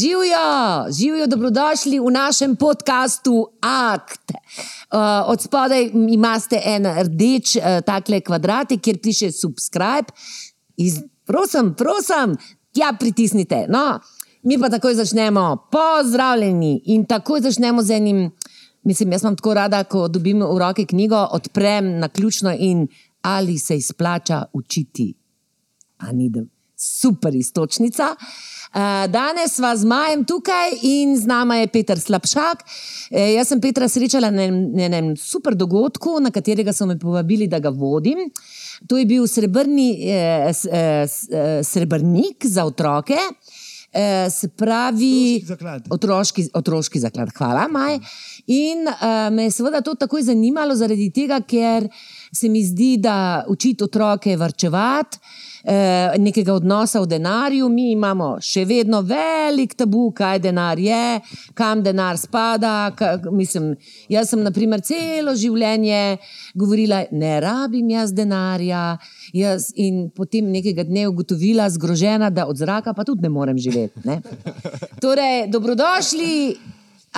Živijo, živijo, dobrodošli v našem podkastu Akt. Uh, od spodaj imate en rdeč, uh, takle kvadratek, kjer piše subscribe. Iz, prosim, prosim, tja pritisnite. No, mi pa takoj začnemo. Pozdravljeni in takoj začnemo z enim. Mislim, jaz sem tako rada, ko dobim v roke knjigo, odprem na ključno in ali se izplača učiti. Super istočnica. Uh, danes sva z Majem tukaj in z nama je Petr Slabšak. E, jaz sem Petra srečala na enem super dogodku, na katerega so me povabili, da ga vodim. To je bil srebrni, eh, eh, srebrnik za otroke. Eh, se pravi, otroški zaklad. Otroški, otroški zaklad. Hvala, Maj. In uh, me je seveda to tako zanimalo, zaradi tega, ker se mi zdi, da učiti otroke vrčevati. Eh, nekega odnosa v denarju, mi imamo še vedno velik tabu, kaj denar je, kam denar spada. Ka, mislim, jaz sem, na primer, celo življenje govorila, ne rabim jaz denarja, jaz in potem nekega dne ugotovila, zgrožena, da od zraka pa tudi ne morem živeti. Ne? Torej, dobrodošli.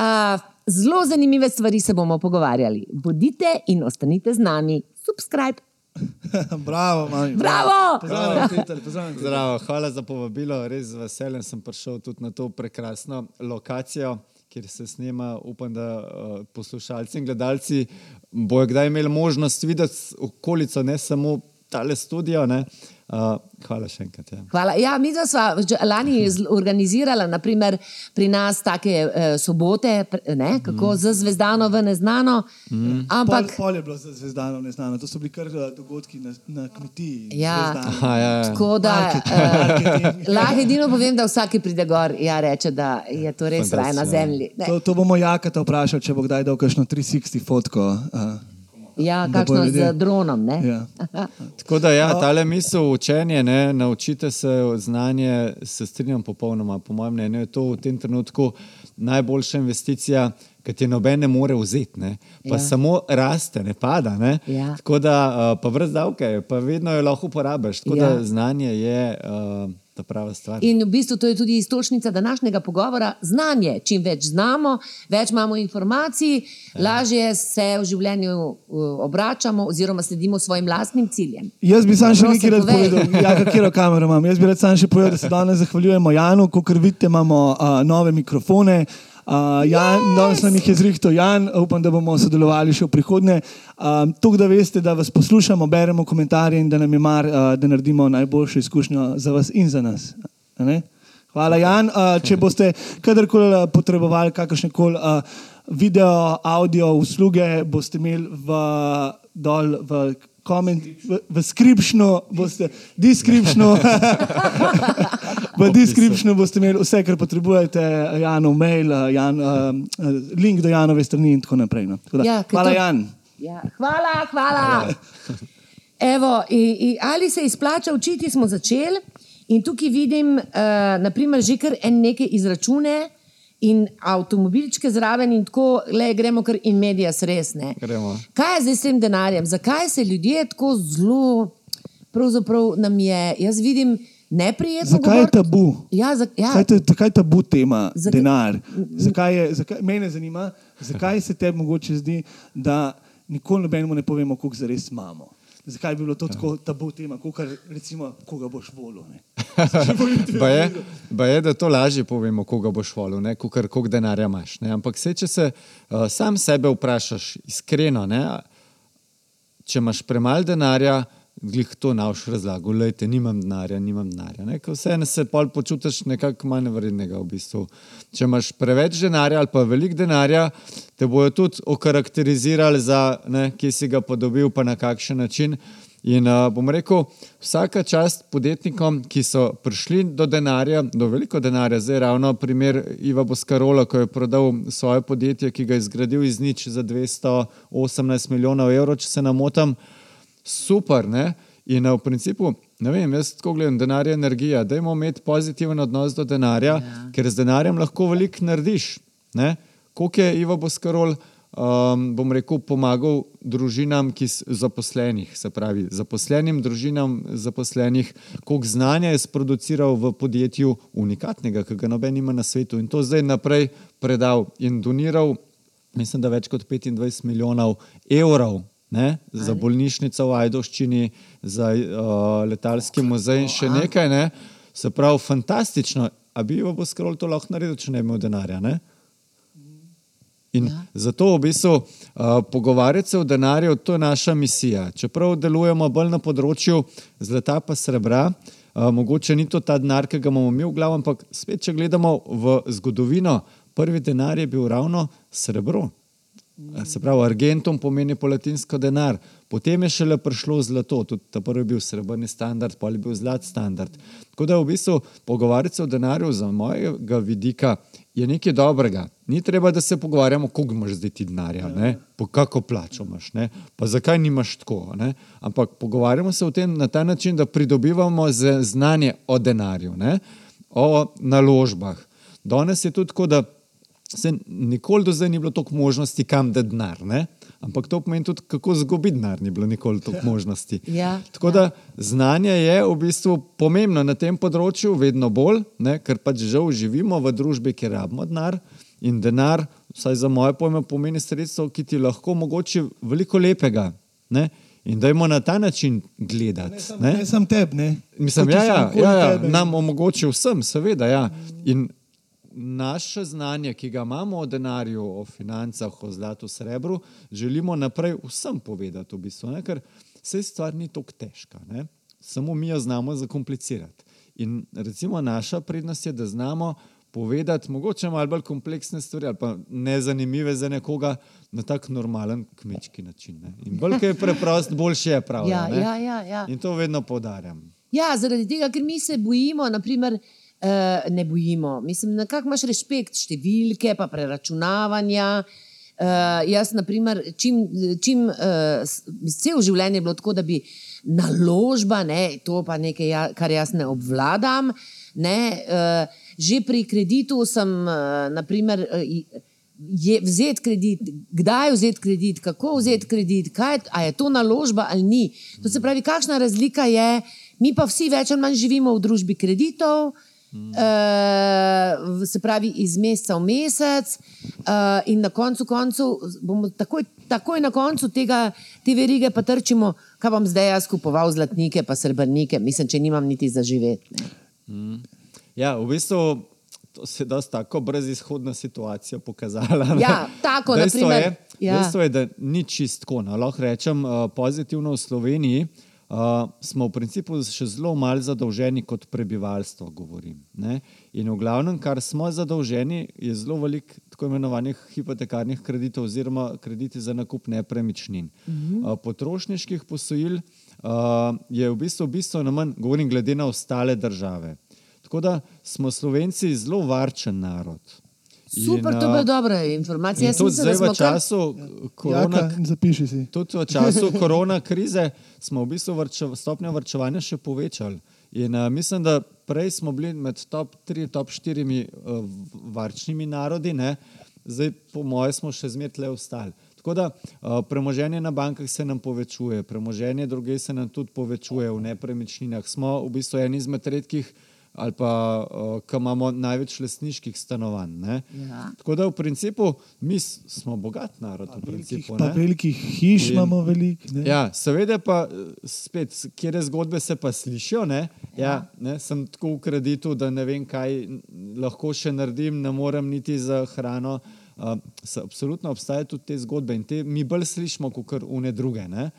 A, zelo zanimive stvari se bomo pogovarjali. Bodite in ostanite z nami. Subscribe. Bravo, manj. Bravo! Pozdravljen, Peter, pozdravljen. Zdravo, hvala za povabilo. Res z veseljem sem prišel tudi na to prekrasno lokacijo, kjer se snema. Upam, da uh, poslušalci in gledalci bojo kdaj imeli možnost videti okolico, ne samo tale studio. Ne. Uh, hvala še enkrat. Ja. Hvala. Ja, mi smo lani organizirali naprimer, pri nas take uh, sobote, ne, kako mm. za zvezdano v neznano. Mm. Ampak pol, pol je bilo za zvezdano v neznano, to so bili kar dogodki na, na kmetiji. Ja, Aha, ja, ja. tako da uh, lahko edino povem, da vsak pride gor in ja, reče, da je to res raj na zemlji. To, to bomo jakata vprašali, če bo kdaj dal kakšno 360 fotko. Uh. Ja, kakšno z dronom. Ja. Tako da, ja, ta misel učenje, ne, naučite se znanje, se strinjam popolnoma. Po mojem mnenju je to v tem trenutku najboljša investicija, ki ti noben ne more vzeti, ne. pa ja. samo raste, ne pada. Ne. Ja. Tako da, pa brez davke, pa vedno jo lahko uporabiš. Tako ja. da znanje je. Uh, ta prava stvar. In v bistvu to je tudi istočnica današnjega pogovora. Znanje. Čim več znamo, več imamo informacij, ja. lažje se v življenju obračamo oziroma sledimo svojim lastnim ciljem. Jaz bi sam še nekaj rad povedal, ja, katero kamero imam. Jaz bi rad sam še povedal, da se danes zahvaljujemo Janu, kot vidite, imamo uh, nove mikrofone. Uh, Jan, yes! Danes nam jih je zrihtel Jan, upam, da bomo sodelovali še v prihodnje. Um, Tukaj, da veste, da vas poslušamo, beremo komentarje in da nam je mar, uh, da naredimo najboljšo izkušnjo za vas in za nas. Hvala, Jan. Uh, če boste kadarkoli potrebovali kakršne koli uh, video, audio usluge, boste imeli v, dol v koment, v, v skripšnu, boste, deskripšnu. v deskripšnu boste imeli vse, kar potrebujete, Janov mail, Jan, uh, link do Janove strani in tako naprej. No. Tako da, ja, hvala, to... Jan. Ja, hvala, hvala. Evo, i, i, ali se izplača učiti, smo začeli. In tukaj vidim, uh, naprimer, že kar en nekaj izračune in avtomobilčke zraven, in tako le gremo, kar in medije resne. Kaj je zdaj s tem denarjem? Zakaj se ljudje tako zelo, pravzaprav nam je, jaz vidim, neprijetno. Zakaj je tabu? Ja, za, ja. Zakaj, je, zakaj je tabu tema Zak denar? Zakaj je, zakaj, mene zanima, zakaj se tebi mogoče zdi, da nikoli nobenemu ne povemo, koliko zares imamo. Zakaj bi bilo to tako tabu tema, recimo, koga boš volil? ba, je, ba je, da to lažje povemo, koga boš volil, koliko denarja imaš. Ne? Ampak se, če se uh, sam sebe vprašaš iskreno, ne? če imaš premalo denarja, glih to nauš razlago, lejte, nimam denarja, nimam denarja. Vseeno se pol počutiš nekako manj vrednega v bistvu. Če imaš preveč denarja ali pa velik denarja, te bojo tudi okarakterizirali za, ne, kje si ga podobil, pa na kakšen način. In uh, bom rekel, vsaka čast podjetnikom, ki so prišli do denarja, do veliko denarja, zdaj ravno primer Iva Boskarola, ko je prodal svoje podjetje, ki ga je zgradil iz nič za 218 milijonov evrov, če se namotam super. Ne? In v principu, ne vem, jaz tako gledam, denar je energija, da imamo imeti pozitiven odnos do denarja, ja. ker z denarjem lahko veliko narediš. Koliko je Ivo Boskarol um, bom rekel, pomagal družinam, ki so zaposlenih, se pravi, zaposlenim družinam, zaposlenih, koliko znanja je sproduciral v podjetju unikatnega, ki ga noben ima na svetu in to zdaj naprej predal in doniral, mislim, da več kot 25 milijonov evrov. Ne, za bolnišnico v Ajdoščini, za uh, letalski muzej in še nekaj. Ne. Se pravi, fantastično. A bi jo bo skrol to lahko naredil, če ne bi imel denarja? Ne? In ja. zato v bistvu uh, pogovarjati se o denarju, to je naša misija. Čeprav delujemo bolj na področju zlata pa srebra, uh, mogoče ni to ta denar, ki ga imamo mi v glavu, ampak spet, če gledamo v zgodovino, prvi denar je bil ravno srebro. Se pravi, argentum pomeni po latinsko denar, potem je šele prišlo zlato, tudi ta prvi je bil srebrni standard, pa je bil zlat standard. Tako da v bistvu pogovarjati se o denarju za mojega vidika je nekaj dobrega. Ni treba, da se pogovarjamo, koliko imaš zdaj ti denarja, ne? po kako plačo imaš, ne? pa zakaj nimaš tako. Ne? Ampak pogovarjamo se o tem na ta način, da pridobivamo znanje o denarju, ne? o naložbah. Danes je tudi tako, da se nikoli do zdaj ni bilo toliko možnosti, kam da denar. Ne? Ampak to pomeni tudi, kako zgubiti denar, ni bilo nikoli toliko ja. možnosti. Ja, Tako ja. da znanje je v bistvu pomembno na tem področju, vedno bolj, ne? ker pač žal živimo v družbi, kjer rabimo denar. In denar, vsaj za moje pojme, pomeni sredstvo, ki ti lahko omogoči veliko lepega. Ne? In da imamo na ta način gledati. Ne samo sam tebi. Mislim, da ja, ja, ja, nam omogoča vsem, seveda. Ja. In naše znanje, ki ga imamo o denarju, o financah, o zlatu, srebru, želimo naprej vsem povedati, v bistvu, ne? ker se stvar ni tako težka. Ne? Samo mi jo znamo zakomplicirati. In recimo naša prednost je, da znamo povedati mogoče malo bolj kompleksne stvari ali pa nezanimive za nekoga na tak normalen kmečki način. Ne? In bolj je preprost, boljše je prav. Ja, ja, ja, ja. In to vedno podarjam. Ja, zaradi tega, ker mi se bojimo, naprimer, uh, ne bojimo. Mislim, na kak imaš respekt številke, pa preračunavanja. Uh, jaz, na primer, čim, čim uh, cel življenje je bilo tako, da bi naložba, ne, to pa nekaj, ja, kar jaz ne obvladam. Ne, uh, že pri kreditu sem, uh, naprimer, uh, je vzeti kredit, kdaj vzeti kredit, kako vzeti kredit, kaj, je to naložba ali ni. To se pravi, kakšna razlika je. Mi pa vsi več ali manj živimo v družbi kreditov, uh, Uh, se pravi, iz meseca v mesec, uh, in na koncu, koncu bomo takoj, takoj na koncu tega, te verige, pa trčimo, kaj bom zdaj jaz kupoval zlatnike, pa srebrnike, mislim, če nimam niti za živeti. Mm. Ja, v bistvu se dosta tako brezizhodna situacija pokazala. Ja, tako, dejstvo, naprimer, je, ja. dejstvo je, da ni čistko. No, lahko rečem uh, pozitivno v Sloveniji. Uh, smo v principu še zelo malo zadolženi kot prebivalstvo. Govorim, in v glavnem, kar smo zadolženi, je zelo veliko tako imenovanih hipotekarnih kreditov oziroma krediti za nakup nepremičnin. Uh -huh. uh, potrošniških posojil uh, je v bistvu bistveno manj, govorim, glede na ostale države. Tako da smo Slovenci zelo varčen narod. Super, in, to je dobra informacija. Tudi zdaj, v času kar... korona, Jaka, tudi v času korona krize smo v bistvu vrčev, stopnjo vrčevanja še povečali. In, uh, mislim, da prej smo bili med top 3, top 4 uh, varčnimi narodi, ne? zdaj, po mojem, smo še zmeraj ostali. Tako da uh, premoženje na bankah se nam povečuje, premoženje druge se nam tudi povečuje v nepremičninah. Smo v bistvu eni izmed redkih ali pa uh, ki imamo največ lesniških stanovanj. Ja. Tako da v principu mi smo bogat narod. Pa principu, velikih, pa velikih hiš In, imamo veliko. Ja, seveda pa spet, kjer zgodbe se pa slišijo. Ne? Ja. Ja, ne? Sem tako v kreditu, da ne vem, kaj lahko še naredim, ne morem niti za hrano. Uh, absolutno obstajajo tudi te zgodbe in te mi bolj slišimo kot une druge. Ne?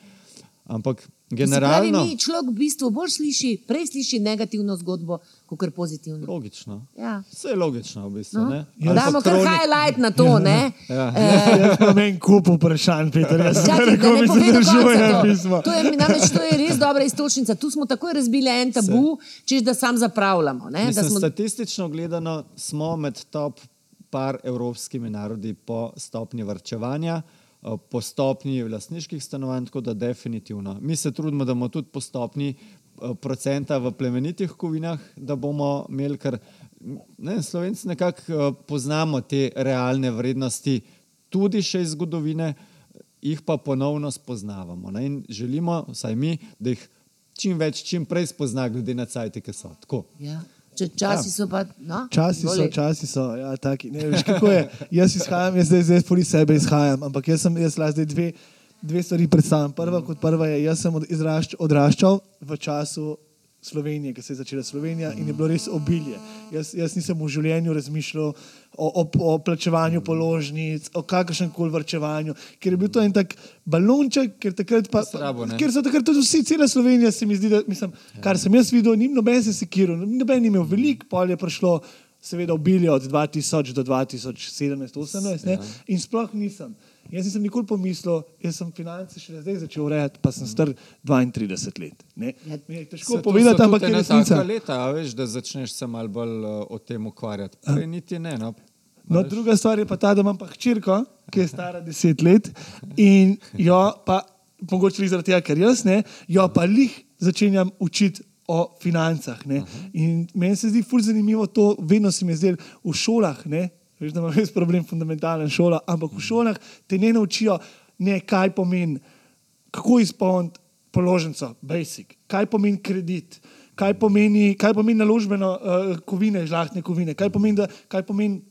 Ampak generalno. Pravi, človek v bistvu bolj sliši, prej sliši negativno zgodbo, kot pozitivno. Logično. Ja. Vse je logično, v bistvu. No. Ja, Damo kar highlight na to. Ja. Ja. Eh, jaz imam en kup vprašanj, Peter. Jaz sem rekel, da se držuje pismo. To je, namreč, to je res dobra istočnica. Tu smo takoj razbili en tabu, češ da sam zapravljamo. Ne? Mislim, da smo... Statistično gledano smo med top par evropskimi narodi po stopni vrčevanja. Eh, po stopni vlastniških stanovanj, tako da definitivno. Mi se trudimo, da bomo tudi po stopni eh, procenta v plemenitih kovinah, da bomo imeli, ker ne, Slovenci nekako eh, poznamo te realne vrednosti tudi še iz zgodovine, jih pa ponovno spoznavamo. Ne? In želimo, vsaj mi, da jih čim več, čim prej spozna, glede na cajt, ki so. Tako. Ja. Če časi Ja. so pa. No, Časi so, časi so. Ja, taki. ne, veš, je. Jaz izhajam, jaz zdaj, zdaj poli sebe izhajam, ampak jaz sem jaz zdaj dve, dve stvari predstavljam. Prva kot prva je, jaz sem od, izrašč, odraščal v času Slovenije, ki se je začela Slovenija in je bilo res obilje. Jaz, jaz nisem v življenju razmišljal o, o, o plačevanju položnic, o kakršnem koli vrčevanju, ker je bil to en tak balonček, ker pa. Slabo, ne? ker so takrat tudi vsi, cela Slovenija, se mi zdi, da, mislim, kar sem jaz videl, ni noben se sekiral, noben ni imel veliko, pol je prišlo, seveda, obilje od 2000 do 2017-2018 ja. in sploh nisem. Jaz nisem nikoli pomislil, jaz sem finance šele zdaj začel urejati, pa sem star 32 let. Ne? Ja. Mi je Se težko to povedati, so ampak je resnica. taka leta, a veš, da začneš se malo bolj uh, o tem ukvarjati. Prej niti ne. No. No, druga stvar je pa ta, da imam pa hčerko, ki je stara 10 let in jo pa, mogoče zaradi tega, ker jaz ne, jo pa lih začenjam učiti o financah. Ne. In meni se zdi fur zanimivo to, vedno se mi je zdelo v šolah, ne, veš, da ima res problem fundamentalen šola, ampak v šolah te ne naučijo, ne, kaj pomeni, kako izpolniti položnico, basic, kaj pomeni kredit. Kaj pomeni, kaj pomeni naložbeno uh, kovine, žlahtne kovine, kaj pomeni, da, kaj pomeni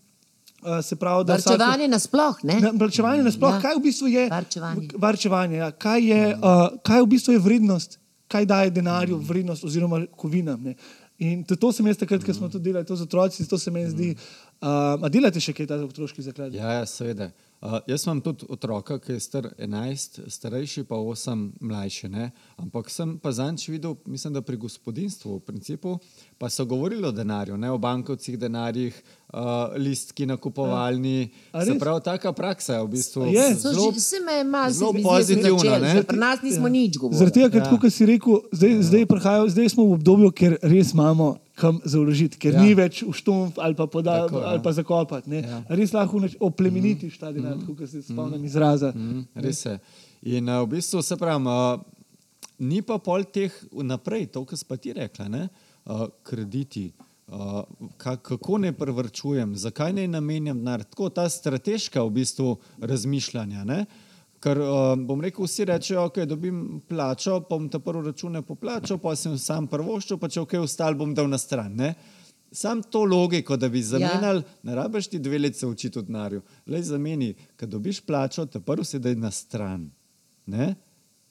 uh, se pravi, da vsako- Varčevanje nasploh, ne? Na, varčevanje nasploh, ja. kaj v bistvu je Varčevanje. varčevanje ja. kaj, je, uh, kaj v bistvu je vrednost, kaj daje denarju vrednost oziroma kovinam. Ne. In to, to sem jaz takrat, ko smo to delali, to z otroci, to se meni zdi. Uh, a delate še kaj ta otroški zaklad? Ja, ja seveda. Uh, jaz imam tudi otroka, ki je star 11, starejši pa 8, mlajši. Ne? Ampak sem pa zanč videl, mislim, da pri gospodinstvu v principu, pa so govorili o denarju, ne? o bankovcih denarjih, uh, listki nakupovalni. A Se pravi, taka praksa je v bistvu Je. Zelo, že- Se me malo zelo so pozitivna, ne? Pri nas nismo nič govorili. Zaradi tega, ker Ja. ja. kot si rekel, zdaj, zdaj, prihajajo, zdaj smo v obdobju, ker res imamo kam zauložiti, ker Ja. ni več v štumf ali pa, poda, Tako, ja. ali pa zakopati. ne. Ja. Res lahko oplemenitiš ta denar, mm. kot se spomnim izraza. Mm, res je. In uh, v bistvu se pravi, uh, ni pa pol teh naprej, to, kar si pa ti rekla, ne? uh, krediti. Uh, ka, kako ne prevrčujem, zakaj ne namenjam denar? Tako ta strateška v bistvu razmišljanja. Ne? Ker uh, bom rekel, vsi rečejo, da okay, dobim plačo, pa bom ta prvo račune poplačal, pa sem sam prvoščil, pa če ok, ostal bom dal na stran. Ne? Sam to logiko, da bi zamenjali, ja. ne rabiš ti dve leti se učiti v denarju. Le zameni, ko dobiš plačo, te prvo se daj na stran. Ne?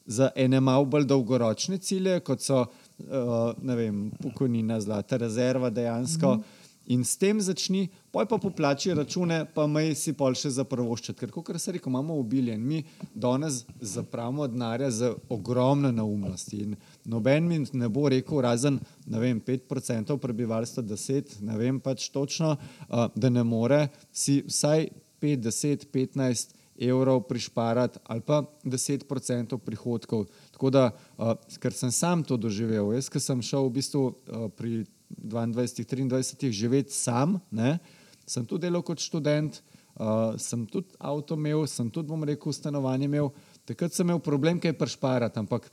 Za ene malo bolj dolgoročne cilje, kot so uh, vem, pokojnina, zlata rezerva dejansko. Mm. In s tem začni, poj pa poplači račune, pa maj si pol še za prvoščati. Ker, kot se reče, imamo obilje in mi danes zapravimo denarja za ogromne neumnosti. In noben mi ne bo rekel, razen vem, 5% prebivalstva, 10, ne vem pač točno, da ne more si vsaj 5, 10, 15 evrov prišparati ali pa 10% prihodkov. Tako da, ker sem sam to doživel, jaz, ki sem šel v bistvu pri 22, 23 živeti sam, ne, sem tudi delal kot študent, uh, sem tudi avto imel, sem tudi, bom rekel, stanovanje imel. Takrat sem imel problem, kaj prišparati, ampak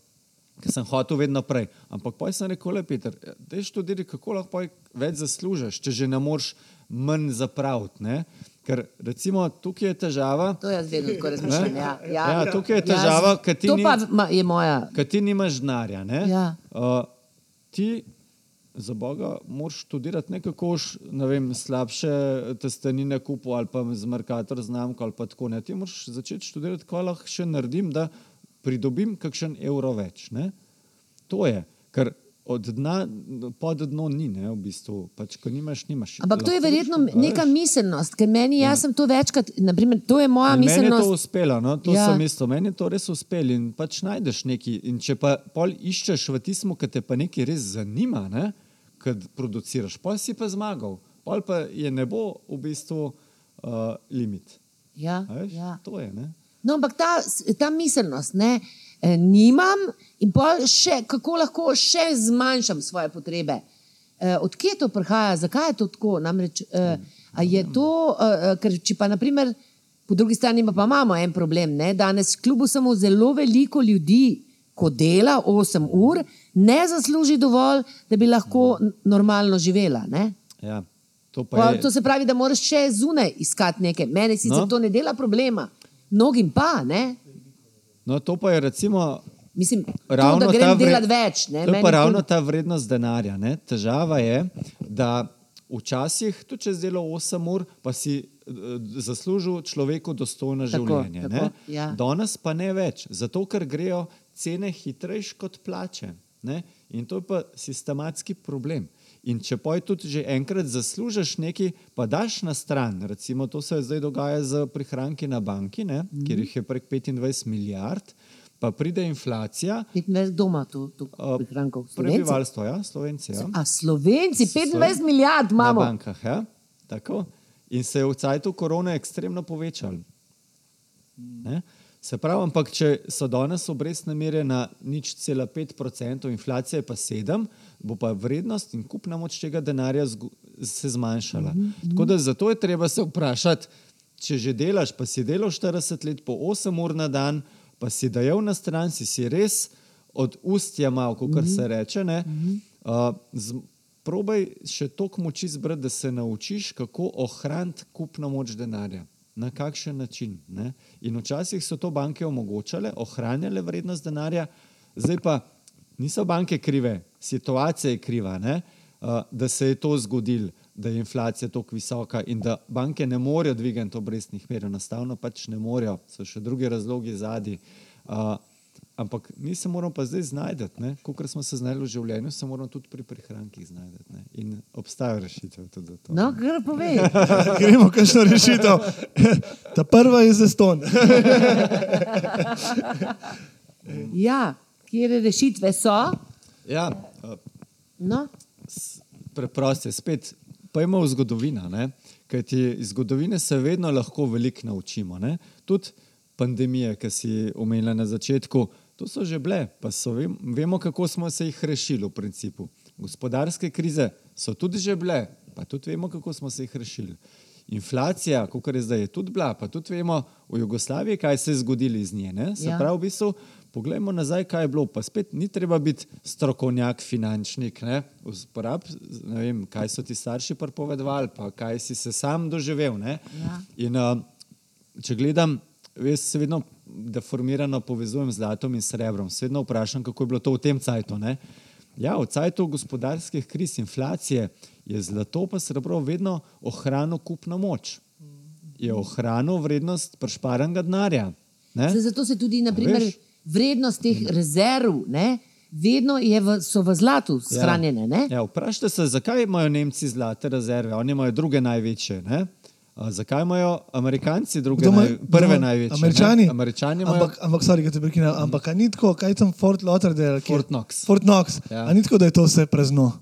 ker sem hotel vedno prej. Ampak poj sem rekel, le Peter, da je študirati, kako lahko več zaslužiš, če že ne moreš manj zapraviti. Ker recimo tukaj je težava, To jaz vedno tako razmišljam. Ja, ja. Ja, tukaj je težava, ker ti ni- je moja. ti nimaš denarja. Ja. Uh, ti, za Boga, moraš študirati nekako ne vem, slabše testenine kupu ali pa z Merkator znamko ali pa tako. Ne? Ti moraš začeti študirati, kaj lahko še naredim, da pridobim kakšen evro več. Ne? To je, ker od dna pod dno ni, ne, v bistvu. Pač, ko nimaš, nimaš. Ampak to je verjetno štu- a neka miselnost, ker meni, jaz sem to večkrat, naprimer, to je moja In Meni je to miselnost. uspelo, no? to Ja. ja. sem isto. Meni je to res uspelo in pač najdeš nekaj. In če pa pol iščeš v tistem, ki te pa nekaj res zanima, ne? Kad produciraš, pol si pa zmagal. Pol pa je nebo v bistvu uh, limit. Ja, Veš? ja. To je. Ne? No, ampak ta, ta miselnost, ne, eh, nimam in še, kako lahko še zmanjšam svoje potrebe. Eh, Odkje to prihaja, zakaj je to tako? Namreč, a je to, eh, ker če pa naprimer, po drugi strani pa, pa imamo en problem. Ne? Danes, kljub vsemu, zelo veliko ljudi, ko dela 8 ur, ne zasluži dovolj, da bi lahko n- normalno živela. Ne? Ja. To pa Pa, je- to se pravi, da moraš še zunaj iskati nekaj. Mene sicer No. no. to ne dela problema, mnogim pa ne. No, to pa je recimo Mislim, ravno to, da ta grem vre- delati več. Ne, To je pa ravno ta vrednost denarja. Ne? Težava je, da včasih, tudi če si delal 8 ur, pa si eh, zaslužil človeku dostojno Tako, življenje. tako, ne? ja. Danes pa ne več, zato ker grejo cene hitrejš kot plače. Ne? In to je pa sistematski problem. In če pa tudi že enkrat zaslužiš nekaj, pa daš na stran, recimo to se zdaj dogaja z prihranki na banki, ne? Mhm. kjer jih je prek 25 milijard, pa pride inflacija, 25 doma, tu, tu prihrankov. Slovenci? Prebivalstvo, ja, Slovenci. Ja. A Slovenci, 25 Sloven- milijard Na imamo. bankah. Ja. Tako. In se je v cajtu korone ekstremno povečal. Ne? Se pravi, ampak če so danes obrestne mere na nič cela 5%, inflacija je pa 7%, bo pa vrednost in kupna moč tega denarja se zmanjšala. Mm -hmm. Tako da zato je treba se vprašati, če že delaš, pa si delal 40 let po 8 ur na dan, pa si dajal na stran, si si res od ustja mal, kot mm -hmm. se reče. Ne? Uh, z, probaj še toliko moči zbrati, da se naučiš, kako ohraniti kupno moč denarja. Na kakšen način. Ne? In včasih so to banke omogočale, ohranjale vrednost denarja, zdaj pa niso banke krive, situacija je kriva, ne? da se je to zgodilo, da je inflacija tako visoka in da banke ne morejo dvigati obrestnih mer, enostavno pač ne morejo, so še drugi razlogi zadnji. Ampak mi se moramo pa zdaj znajti, kot smo se znašli v življenju, se moramo tudi pri prihrankih znajti. In obstajajo rešitve tudi za to. No, kar povej. Gremo, kakšno rešitev. Ta prva je za ston. Ja, kje rešitve so? Ja, uh, No, preproste, spet pojmo v zgodovino. ne. Kajti iz zgodovine se vedno lahko veliko naučimo. Tudi pandemije, ki si omenila na začetku, to so že bile, pa so, vem, vemo, kako smo se jih rešili v principu. Gospodarske krize so tudi že bile, pa tudi vemo, kako smo se jih rešili. Inflacija, kot je zdaj, je tudi bila, pa tudi vemo v Jugoslaviji, kaj se je zgodilo iz nje. Ne? Se Ja. pravi, v bistvu, poglejmo nazaj, kaj je bilo. Pa spet ni treba biti strokovnjak, finančnik. Ne? Uporab, ne vem, kaj so ti starši prepovedovali, pa kaj si se sam doživel. ne. Ja. In, uh, če gledam, jaz se vedno deformirano povezujem z zlatom in srebrom. Se vedno vprašam, kako je bilo to v tem cajtu. Ne? Ja, v cajtu gospodarskih kriz, inflacije je zlato pa srebro vedno ohranilo kupno moč. Je ohranil vrednost prešparanega denarja. zato se tudi naprimer, veš? vrednost teh rezerv ne, vedno v, so v zlatu shranjene. Ne? Ja, vprašajte se, zakaj imajo Nemci zlate rezerve, oni imajo druge največje. Ne? A, zakaj imajo Amerikanci druge, Kdo ima- naj, prve kdo ima- največje? Američani? Ne? Američani imajo Ampak, ampak sorry, te prekinem, ampak ni tako, kaj tam Fort Lauderdale? kje? Fort Knox. Fort Knox. Ja. A ni tako, da je to vse prazno?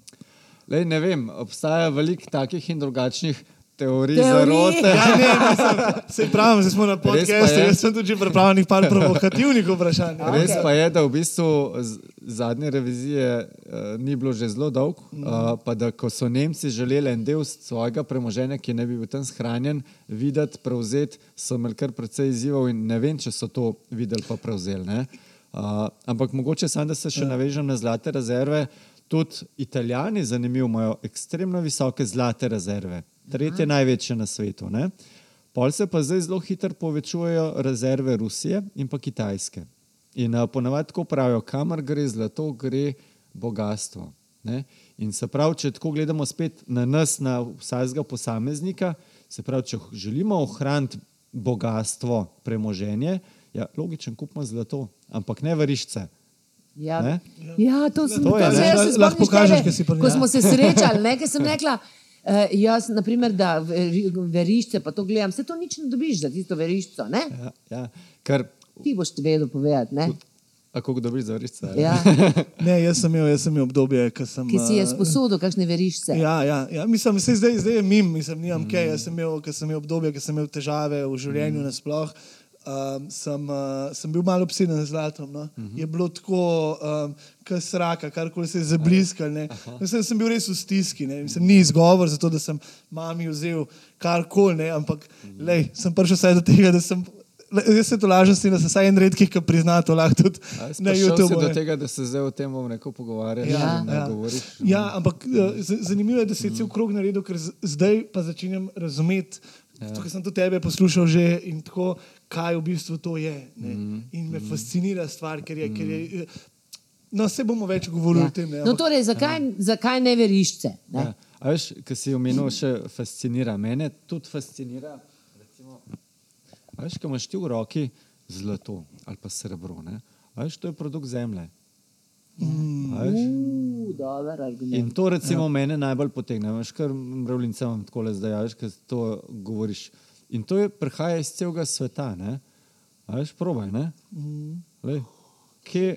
Lej, ne vem, obstaja veliko takih in drugačnih teorij Teorij? zarote. Ja, ne, mislim, se pravim, zdaj smo na Res podkastu, jaz sem tudi pripravljen par provokativnih vprašanj. Res Okej. pa je, da v bistvu zadnje revizije uh, ni bilo že zelo dolg, uh, pa da ko so Nemci želeli en del svojega premoženja, ki ne bi bil tam shranjen, videti, prevzeti, so imeli kar precej izzivov in ne vem, če so to videli pa prevzeli. ne. Uh, ampak mogoče samo, da se še navežem na zlate rezerve. Tudi Italijani, zanimivo, imajo ekstremno visoke zlate rezerve, tretje največje na svetu. Ne? Pol se pa zdaj zelo hitro povečujejo rezerve Rusije in pa Kitajske. In uh, ponavadi tako pravijo, kamor gre zlato, gre bogatstvo. Ne? In se pravi, če tako gledamo spet na nas, na vsakega posameznika, se pravi, če želimo ohraniti bogatstvo, premoženje, ja, logičen kupimo zlato, ampak ne verišče. Ja, Ne? ja to sem To je, to ne. se jaz se Lahko pokažeš, kaj si pri Ko smo se srečali, ne, ker sem rekla, uh, jaz, naprimer, da veri- verišče, pa to gledam, se to nič ne dobiš za tisto veriščo, ne? Ja, ja. Ker, Ti boš ti vedel povedati, ne? a kako dobiš za verišče? Ja, Ne, jaz sem imel, jaz sem imel obdobje, ko sem. ki si je eh, sposodil kakšne verišče. Ja, ja, ja. Mislim, se zdaj, zdaj je mim, mislim, nimam kaj. Jaz sem imel, ko sem imel obdobje, ko sem imel težave v življenju mm. nasploh. Um, sem, uh, sem bil malo obseden z zlatom. No? Mm -hmm. Je bilo tako, um, kot sraka, karkoli se je zabliskalo. Mislim, sem bil res v stiski. Mislim, ni izgovor za to, da sem mami vzel karkoli, ne, ampak mm -hmm. lej, sem prišel vsaj do tega, da sem Jaz se to lažem, da sem vsaj en redkih, ki prizna to lahko tudi A veš, na YouTubu. do tega, da se zdaj o tem bom rekel pogovarjati. Ja, ne ja. govoriš. Ja, ampak eh, z- zanimivo je, da si cel krog naredil, ker z- zdaj pa začenjam razumeti. Ja. Zato, ker sem tudi tebe poslušal že in tako, kaj v bistvu to je. Ne? Mhm. In me fascinira stvar, ker je. Ker je eh, no, se bomo več govorili Ja. o tem. Ne? No, torej, zakaj, zakaj ne verišče? Ne? Ja. A veš, ki si omenil, še fascinira. Mene tudi fascinira. Recimo, a veš, ko imaš ti v roki zlato ali pa srebro. Ne? A veš, to je produkt zemlje. A veš? Uh, dober argument. In to recimo ja. mene najbolj potegne. Veš, kar mravljince vam tako le zdaj, veš, ker to govoriš. In to je prihaja iz celega sveta. Ne? Veš, probaj. Ne? Lej, kje,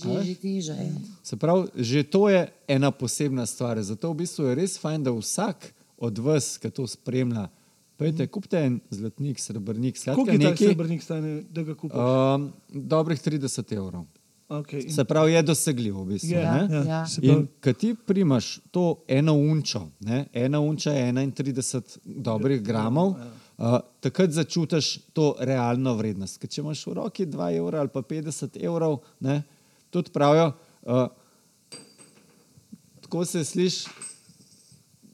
Že, že teža je. Se pravi, že to je ena posebna stvar. Zato v bistvu je res fajn, da vsak od vas, ki to spremlja, pejte, kupite en zlatnik, srebrnik, Koliko skratka je nekaj, srebrnik stane, da ga kupiš? um, dobrih 30 evrov. Okay. Se pravi, je dosegljivo v bistvu. Ne? Ja, ja. se In ko ti primaš to eno unčo, ne? ena unča je 31 dobrih gramov, uh, takrat začutiš to realno vrednost. Ker če imaš v roki 2 evra ali pa 50 evrov, ne? tudi pravijo, uh, tako se sliši.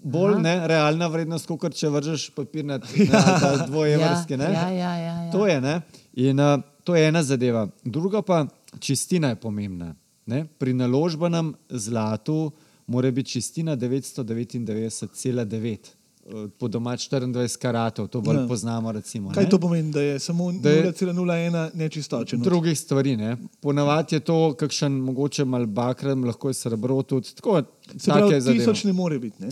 Bolj ne, realna vrednost, kot če vržeš papir na dvojevrski. Ja, ja, ja, ja, ja. To je, ne? In uh, to je ena zadeva. Druga pa, čistina je pomembna. Ne? Pri naložbenem zlatu mora biti čistina 999,9, eh, po domač 24 karatov, to bolj Ja. poznamo. Recimo, Kaj ne? to pomeni, da je samo Da je- 0,01 nečistočen? Drugih stvari. Ne? Ponavadi je to kakšen mogoče mal bakrem, lahko je srebro tudi. Tako, Se pravi, tisoč ne more biti. Ne?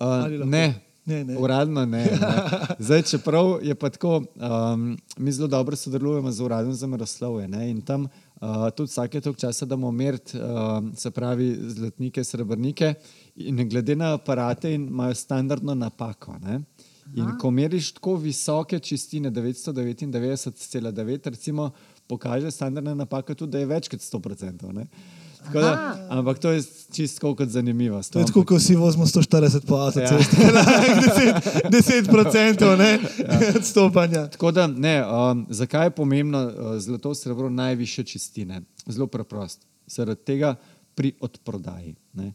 Uh, ne. Ne, ne. Uradno ne. ne. Zdaj, čeprav je pa tako, um, mi zelo dobro sodelujemo z uradom za meroslovje ne, in tam uh, tudi vsake toliko časa damo meriti, um, se pravi, zlatnike, srebrnike in glede na aparate imajo standardno napako. Ne. In ko meriš tako visoke čistine, 999,9, recimo, pokaže standardna napaka tudi, da je več kot 100%. Ne. Da, ampak to je čisto kot zanimivost. To je tako, kot si vozimo 140 po Ja. avtocesti, 10, 10 procentov ne, odstopanja. Tako da, ne, um, zakaj je pomembno uh, zlato, srebro, najviše čistine? Zelo preprosto. Zaradi tega pri odprodaji. Ne?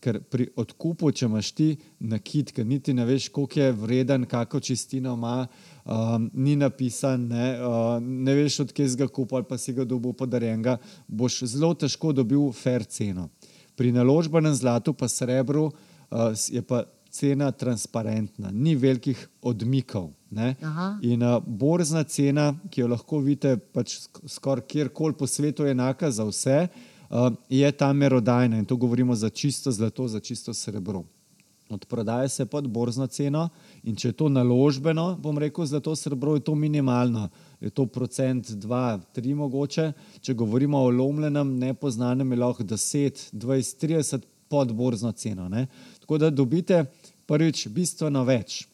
Ker pri odkupu, če imaš ti nakit, ki niti ne veš, koliko je vreden, kako čistino ima, um, ni napisan, ne, uh, ne veš, odkje si ga kupil ali pa si ga dobil podarjenega, boš zelo težko dobil fair ceno. Pri naložbenem zlatu pa srebru uh, je pa cena transparentna, ni velikih odmikov. In uh, borzna cena, ki jo lahko vidite pač sk- skoraj kjerkoli po svetu, je enaka za vse, uh, je ta merodajna in to govorimo za čisto zlato, za čisto srebro. Odprodaja se pod borzno ceno in če je to naložbeno, bom rekel, zlato srebro je to minimalno, je to procent, dva, tri mogoče. Če govorimo o lomljenem, nepoznanem, je lahko 10, 20, 30 pod borzno ceno. Ne? Tako da dobite prvič bistveno več.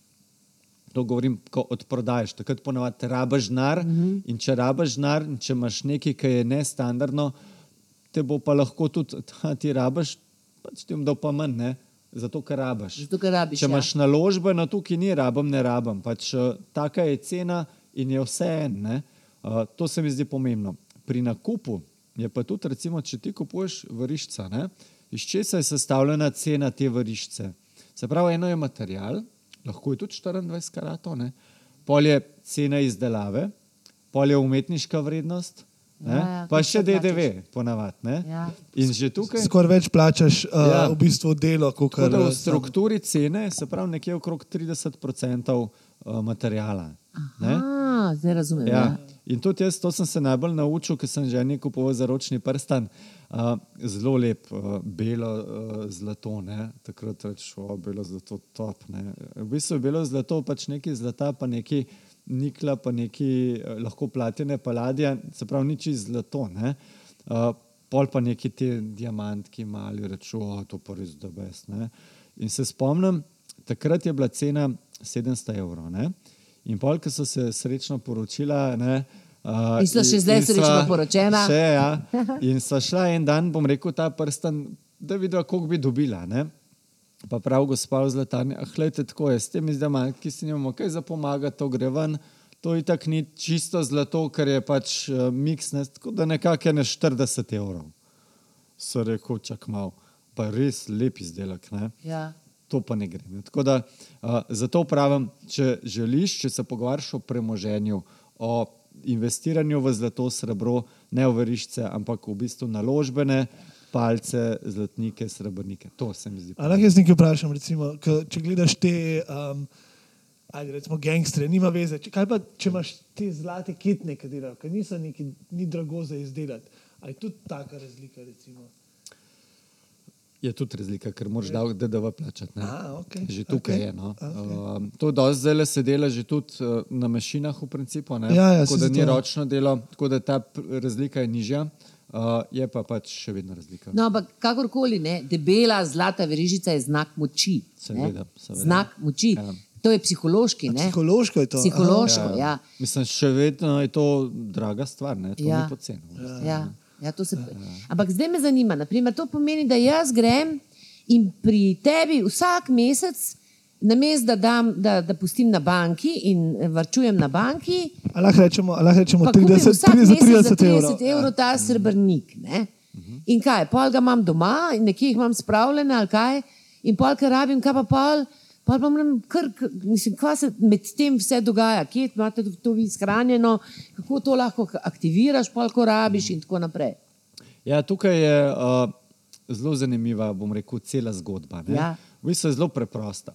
To govorim, ko odprodajaš. Takrat ponovadi rabaš denar mm -hmm. in če rabaš denar, če imaš nekaj, kar je nestandardno, te bo pa lahko tudi, da ti rabaš, pač ti bom dal pa manj, ne? Zato ker rabaš. Zato, ker rabiš, Če ja. imaš naložbeno, tukaj ni rabam, ne rabam. Pač, uh, taka je cena in je vse en. Uh, to se mi zdi pomembno. Pri nakupu je pa tudi, recimo, če ti kupuješ vrišča, ne? iz česa je sestavljena cena te vrišče. Se pravi, eno je material, lahko je tudi 24 karatov, pol je cena izdelave, pol je umetniška vrednost. Ne? Ja, ja, pa še. DDV, ponavadi. ne. Ja. In že tukaj. Skoraj več plačaš uh, Ja. v bistvu delo, kot Tako da v strukturi cene se pravi nekje okrog 30% uh, materijala. Ne? A, zdaj razumem. Ja. Ja. In tudi jaz, to sem se najbolj naučil, ker sem že nekaj kupoval za ročni prstan. Uh, zelo lep, uh, belo uh, zlato. Ne? Takrat rečeš, o, belo zlato, top. Ne? V bistvu je belo zlato, pač neki zlata, pa neki nikla, pa neki uh, lahko platine, paladija, se pravi, nič iz zlato. Ne? Uh, pol pa neki ti diamantki mali, rečeš, o, to pa res da best. Ne? In se spomnim, takrat je bila cena 700 evrov. Ne? In pol, ko so se srečno poročila. Ne, uh, In sva še zdaj srečno poročena. Še, ja. In sva šla en dan, bom rekel, ta prsten, da videla, koliko bi dobila. Ne. Pa prav gospa v zlatarni, ah, gledajte, tako je, s temi zdaj, ki si nimamo kaj za pomagati, to gre ven, To je tako ni čisto zlato, ker je pač uh, miks, ne, tako da nekako je na 40 evrov. So rekel, čak mal, pa res lep izdelek. Ne? Ja. To pa ne gre. Ne? Tako da uh, zato pravim, če želiš, če se pogovarjaš o premoženju, o investiranju v zlato, srebro, ne v verišče, ampak v bistvu naložbene palce, zlatnike, srebrnike. To se mi zdi. Ampak jaz nekaj vprašam, recimo, k, če gledaš te, um, ajde, recimo, gangstre, nima veze. Če, kaj pa, če imaš te zlate kitne, ki delajo, ki niso neki, ni drago za izdelati. Ali je tudi taka razlika, recimo? Je tudi razlika, ker moraš davek DDV plačati. ne. A, okej, Že tukaj okej, je. No. okej. Um, to dosti zdaj se dela že tudi uh, na mašinah, v principu, ne? Ja, ja, tako da ni zato. ročno delo, tako da ta razlika je nižja, uh, je pa pač še vedno razlika. No, ampak kakorkoli, ne, debela zlata verižica je znak moči. Seveda, seveda. Znak moči. Ja. To je psihološki. Ne? Psihološko je to. Psihološko, ja. Mislim, še vedno je to draga stvar, ne? to Ja. ni poceni. Ja, ja, to se... Ampak zdaj me zanima, naprimer, to pomeni, da jaz grem in pri tebi vsak mesec, namesto da, dam, da, da pustim na banki in varčujem na banki, A lahko rečemo, a lahko rečemo pa kupim 30, vsak 30, mesec 30 za 30 evrov. evrov, evrov ta srebrnik. Ne? In kaj, pol ga imam doma nekje jih imam spravljene ali kaj, in pol, ker rabim, kaj pa pol. Pa pa moram kar, mislim, kaj se med tem vse dogaja, kje imate to- vi shranjeno, kako to lahko aktiviraš, pol, ko rabiš in tako naprej. Ja, tukaj je uh, zelo zanimiva, bom rekel, cela zgodba. ne. Ja. V bistvu je zelo preprosta.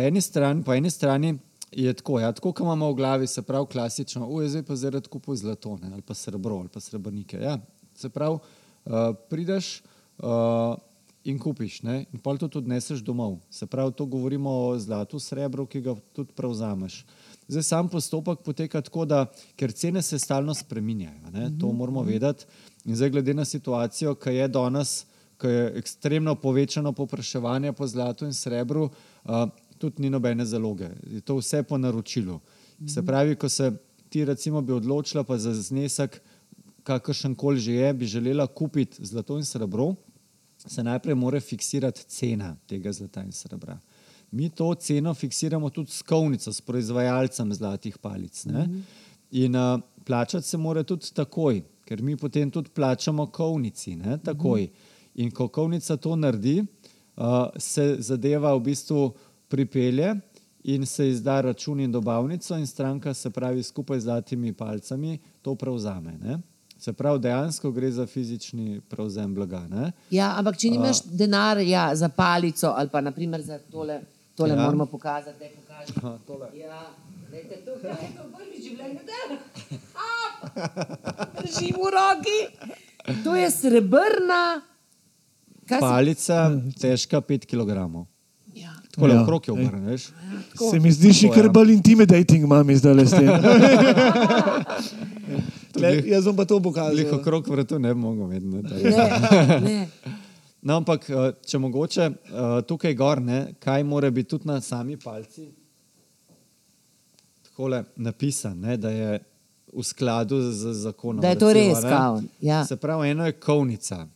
Eni strani, po eni strani je tako, ja, tako kot imamo v glavi, se pravi klasično, zdaj pa zaradi kupu zlato ne, ali pa srebro ali pa srebrnike. Ja, se pravi, uh, prideš uh, in kupiš ne, in pol to tudi neseš domov. Se pravi, to govorimo o zlatu, srebru, ki ga tudi prevzameš. Zdaj sam postopek poteka tako, da ker cene se stalno spreminjajo, ne, to moramo vedeti. In zdaj glede na situacijo, ki je danes, ko je ekstremno povečano popraševanje po zlatu in srebru, uh, tudi ni nobene zaloge. Je to vse po naročilu. Se pravi, ko se ti recimo bi odločila pa za znesek, kakršen koli že je, bi želela kupiti zlato in srebro, se najprej mora fiksirati cena tega zlata in srebra. Mi to ceno fiksiramo tudi s kovnico, s proizvajalcem zlatih palic. Ne? In uh, plačati se mora tudi takoj, ker mi potem tudi plačamo kovnici. Ne? Takoj. In ko kovnica to naredi, uh, se zadeva v bistvu pripelje in se izda račun in dobavnico, in stranka se pravi skupaj z zlatimi palcami to prevzame. Ne? Se pravi, dejansko gre za fizični prevzem blaga. Ne? Ja, ampak če nimaš denarja za palico ali pa naprimer za tole, tole Ja. ja. moramo pokazati, da je pokažemo. Tole. Ja, dajte tukaj, je to prvi življenju, da držim v roki. To je srebrna. Kaj Palica, težka 5 kg. Ja. Tako Ja, je okrog je ej. obrneš. Se mi zdi Tako, kar ja. bolj intimidating, mami, zdaj le s tem. Glih- jaz bom pa to pokazal. okrog vratu ne bi mogel vedno. Ne, ne. No, ampak eh, če mogoče eh, tukaj gor, ne, kaj mora biti tudi na sami palci, takole napisan, ne, da je v skladu z, zakonom. Da je to recimo, res, kao, ja. Se pravi, eno je kovnica,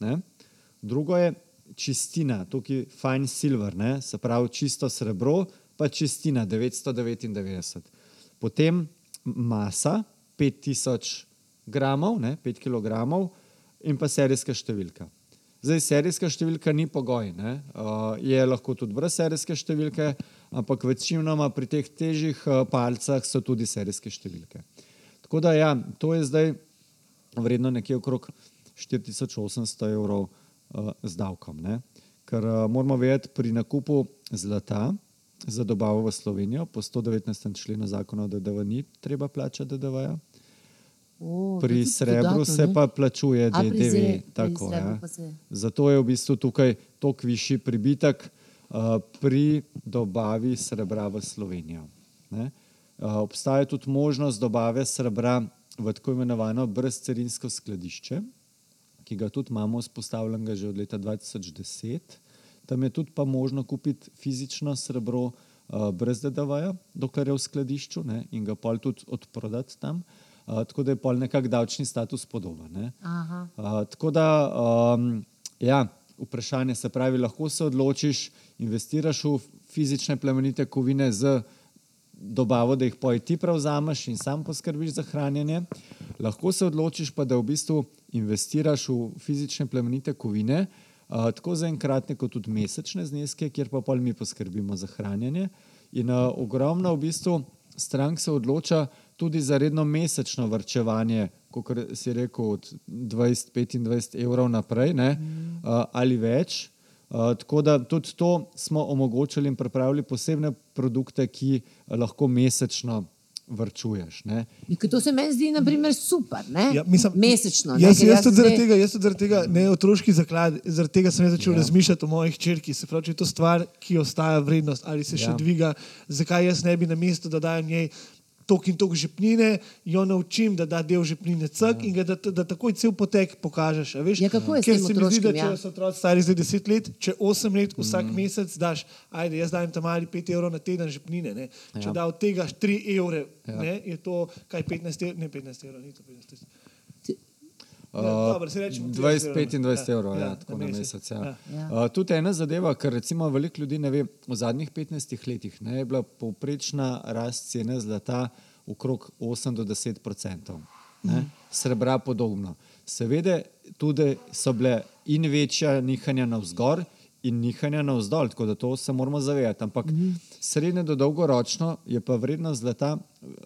ne, drugo je čistina, tukaj fine silver, ne, se pravi čisto srebro, pa čistina 999. Potem masa 5000 gramov, ne, 5 kg in pa serijska številka. Zdaj, serijska številka ni pogoj, uh, je lahko tudi brez serijske številke, ampak večinoma pri teh težjih uh, palcah so tudi serijske številke. Tako da, ja, to je zdaj vredno nekje okrog 4800 evrov z davkom. Ne? Ker uh, moramo vedeti, pri nakupu zlata za dobavo v Slovenijo po 119. členu zakona o DDV ni treba plačati DDV-ja. O, Pri srebru dodatno, se ne? pa plačuje A, DDV. zre- tako, ja. se- Zato je v bistvu tukaj toliko višji pribitek uh, pri dobavi srebra v Slovenijo. Ne? Uh, obstaja tudi možnost dobave srebra v tako imenovano brezcarinsko skladišče, ki ga tudi imamo vzpostavljenega že od leta 2010. Tam je tudi pa možno kupiti fizično srebro uh, brez DDV-ja, dokler je v skladišču ne, in ga pol tudi odprodati tam. Uh, tako da je pol nekak davčni status podoben. Uh, tako da, um, ja, vprašanje se pravi, lahko se odločiš, investiraš v fizične plemenite kovine z dobavo, da jih poj ti prevzameš in sam poskrbiš za hranjenje. Lahko se odločiš pa, da v bistvu investiraš v fizične plemenite kovine, uh, tako za enkratne, kot tudi mesečne zneske, kjer pa pol mi poskrbimo za hranjenje. In uh, ogromno v bistvu strank se odloča tudi za redno mesečno vrčevanje, kot si rekel, od 20-25 evrov naprej ne, uh, ali več. Uh, tako da tudi to smo omogočili in pripravili posebne produkte, ki lahko mesečno vrčuješ. Ne. To se meni zdi naprimer, super, ja, mislim, mesečno. Jaz, jaz, jaz tudi zaradi tega, jaz tudi zaradi tega, ne otroški zaklad, zaradi tega sem začel ja. razmišljati o mojih črkih. Se pravi, če je to stvar, ki ostaja vrednost ali se ja. še dviga, zakaj jaz ne bi na mesto, da dajem njej tok in tok žepnine, jo naučim, da da del žepnine cek ja. in ga, da, da takoj cel potek pokažeš. Ja, kako je Ker se mi zdi, da ja. če so otroci stari zdaj 10 let, če 8 let vsak mm. mesec daš, ajde, jaz dajem tam ali 5 evrov na teden žepnine. Ne? Če ja. da od tega 3 evre, ja. ne, je to kaj 15 evrov, ne 15 evrov, ni to 15 evrov. Uh, 20-25 evrov, ja, ja, tako na mesec. Ja. Ja. Ja. Uh, tudi ena zadeva, kar recimo veliko ljudi ne ve, v zadnjih 15 letih ne, je bila povprečna rast cene zlata okrog 8 do 10 odstotkov, mm. srebra podobno. Seveda, tudi so bile in večja nihanja navzgor. In nihanja navzdol, tako da to se moramo zavedati. Ampak mm. srednje do dolgoročno je pa vrednost zlata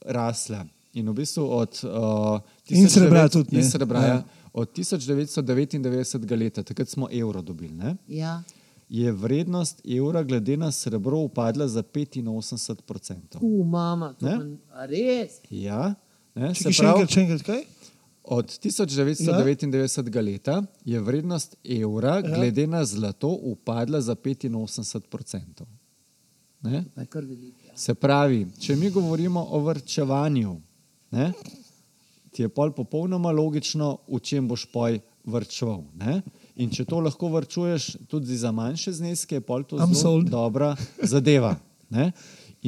rasla. In v bistvu od, uh, in srebra tudi. In srebra, ja. Ja, od 1999. leta, takrat smo evro dobili, ja. je vrednost evra glede na srebro upadla za 85%. Uf, mama, to je res. Ja, ne, če še enkrat, če enkrat kaj? Od 1999. Ja. leta je vrednost evra ja. glede na zlato upadla za 85%. Ja. Se pravi, če mi govorimo o vrčevanju, ne, ti je pol popolnoma logično, v čem boš poj vrčeval. Ne? In če to lahko vrčuješ tudi za manjše zneske, je pol to zelo dobra zadeva. Ne?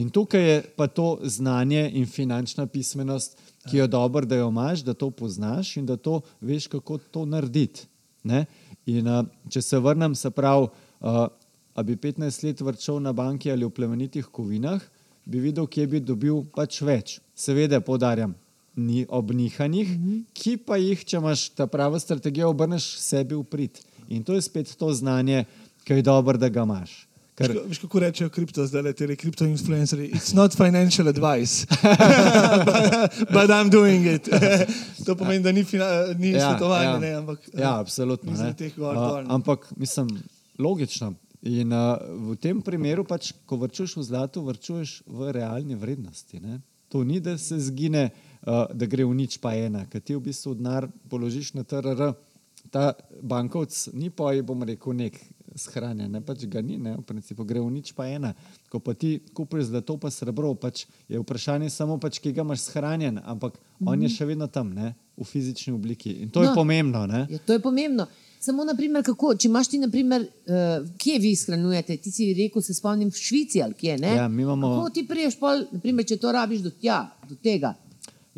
In tukaj je pa to znanje in finančna pismenost, ki je dobro, da jo imaš, da to poznaš in da to veš, kako to narediti. Ne? In uh, če se vrnem, se pravi, uh, a bi 15 let vrčal na banki ali v plemenitih kovinah, bi videl, kje bi dobil pač več. Seveda, podarjam, ni ob nihanjih, mm -hmm. ki pa jih, če imaš ta pravo strategijo, obrneš sebi v prid. In to je spet to znanje, ki je dobro, da ga imaš. Ker... Veš, kako rečejo kripto, zdaj le te kriptoinfluencerji. It's not financial advice, but I'm doing it. to pomeni, da ni, ni ja, svetovanje. Ja, ne, ampak, ja absolutno. Uh, ampak mislim, logično. In uh, v tem primeru, pač, ko vrčuješ v zlato, vrčuješ v realni vrednosti. Ne? To ni, da se zgine, da gre v nič pa ena, ker ti v bistvu denar položiš na TRR. Ta bankovc ni pa, bom rekel, nek shranjen, ne pač ga ni, ne, v principu gre v nič pa ena. Ko pa ti kupiš zlato pa srebro, pač je vprašanje samo, pač, ki ga imaš shranjen, ampak mm -hmm. on je mhm. še vedno tam, ne, v fizični obliki. In to no, je pomembno. Ja, to je pomembno. Samo, naprimer, kako, če imaš ti, naprimer, uh, kje vi shranjujete, ti si rekel, se spomnim v Švici ali kje. Ja, imamo... Kako ti priješ, pol, naprimer, če to rabiš do, tja, do tega?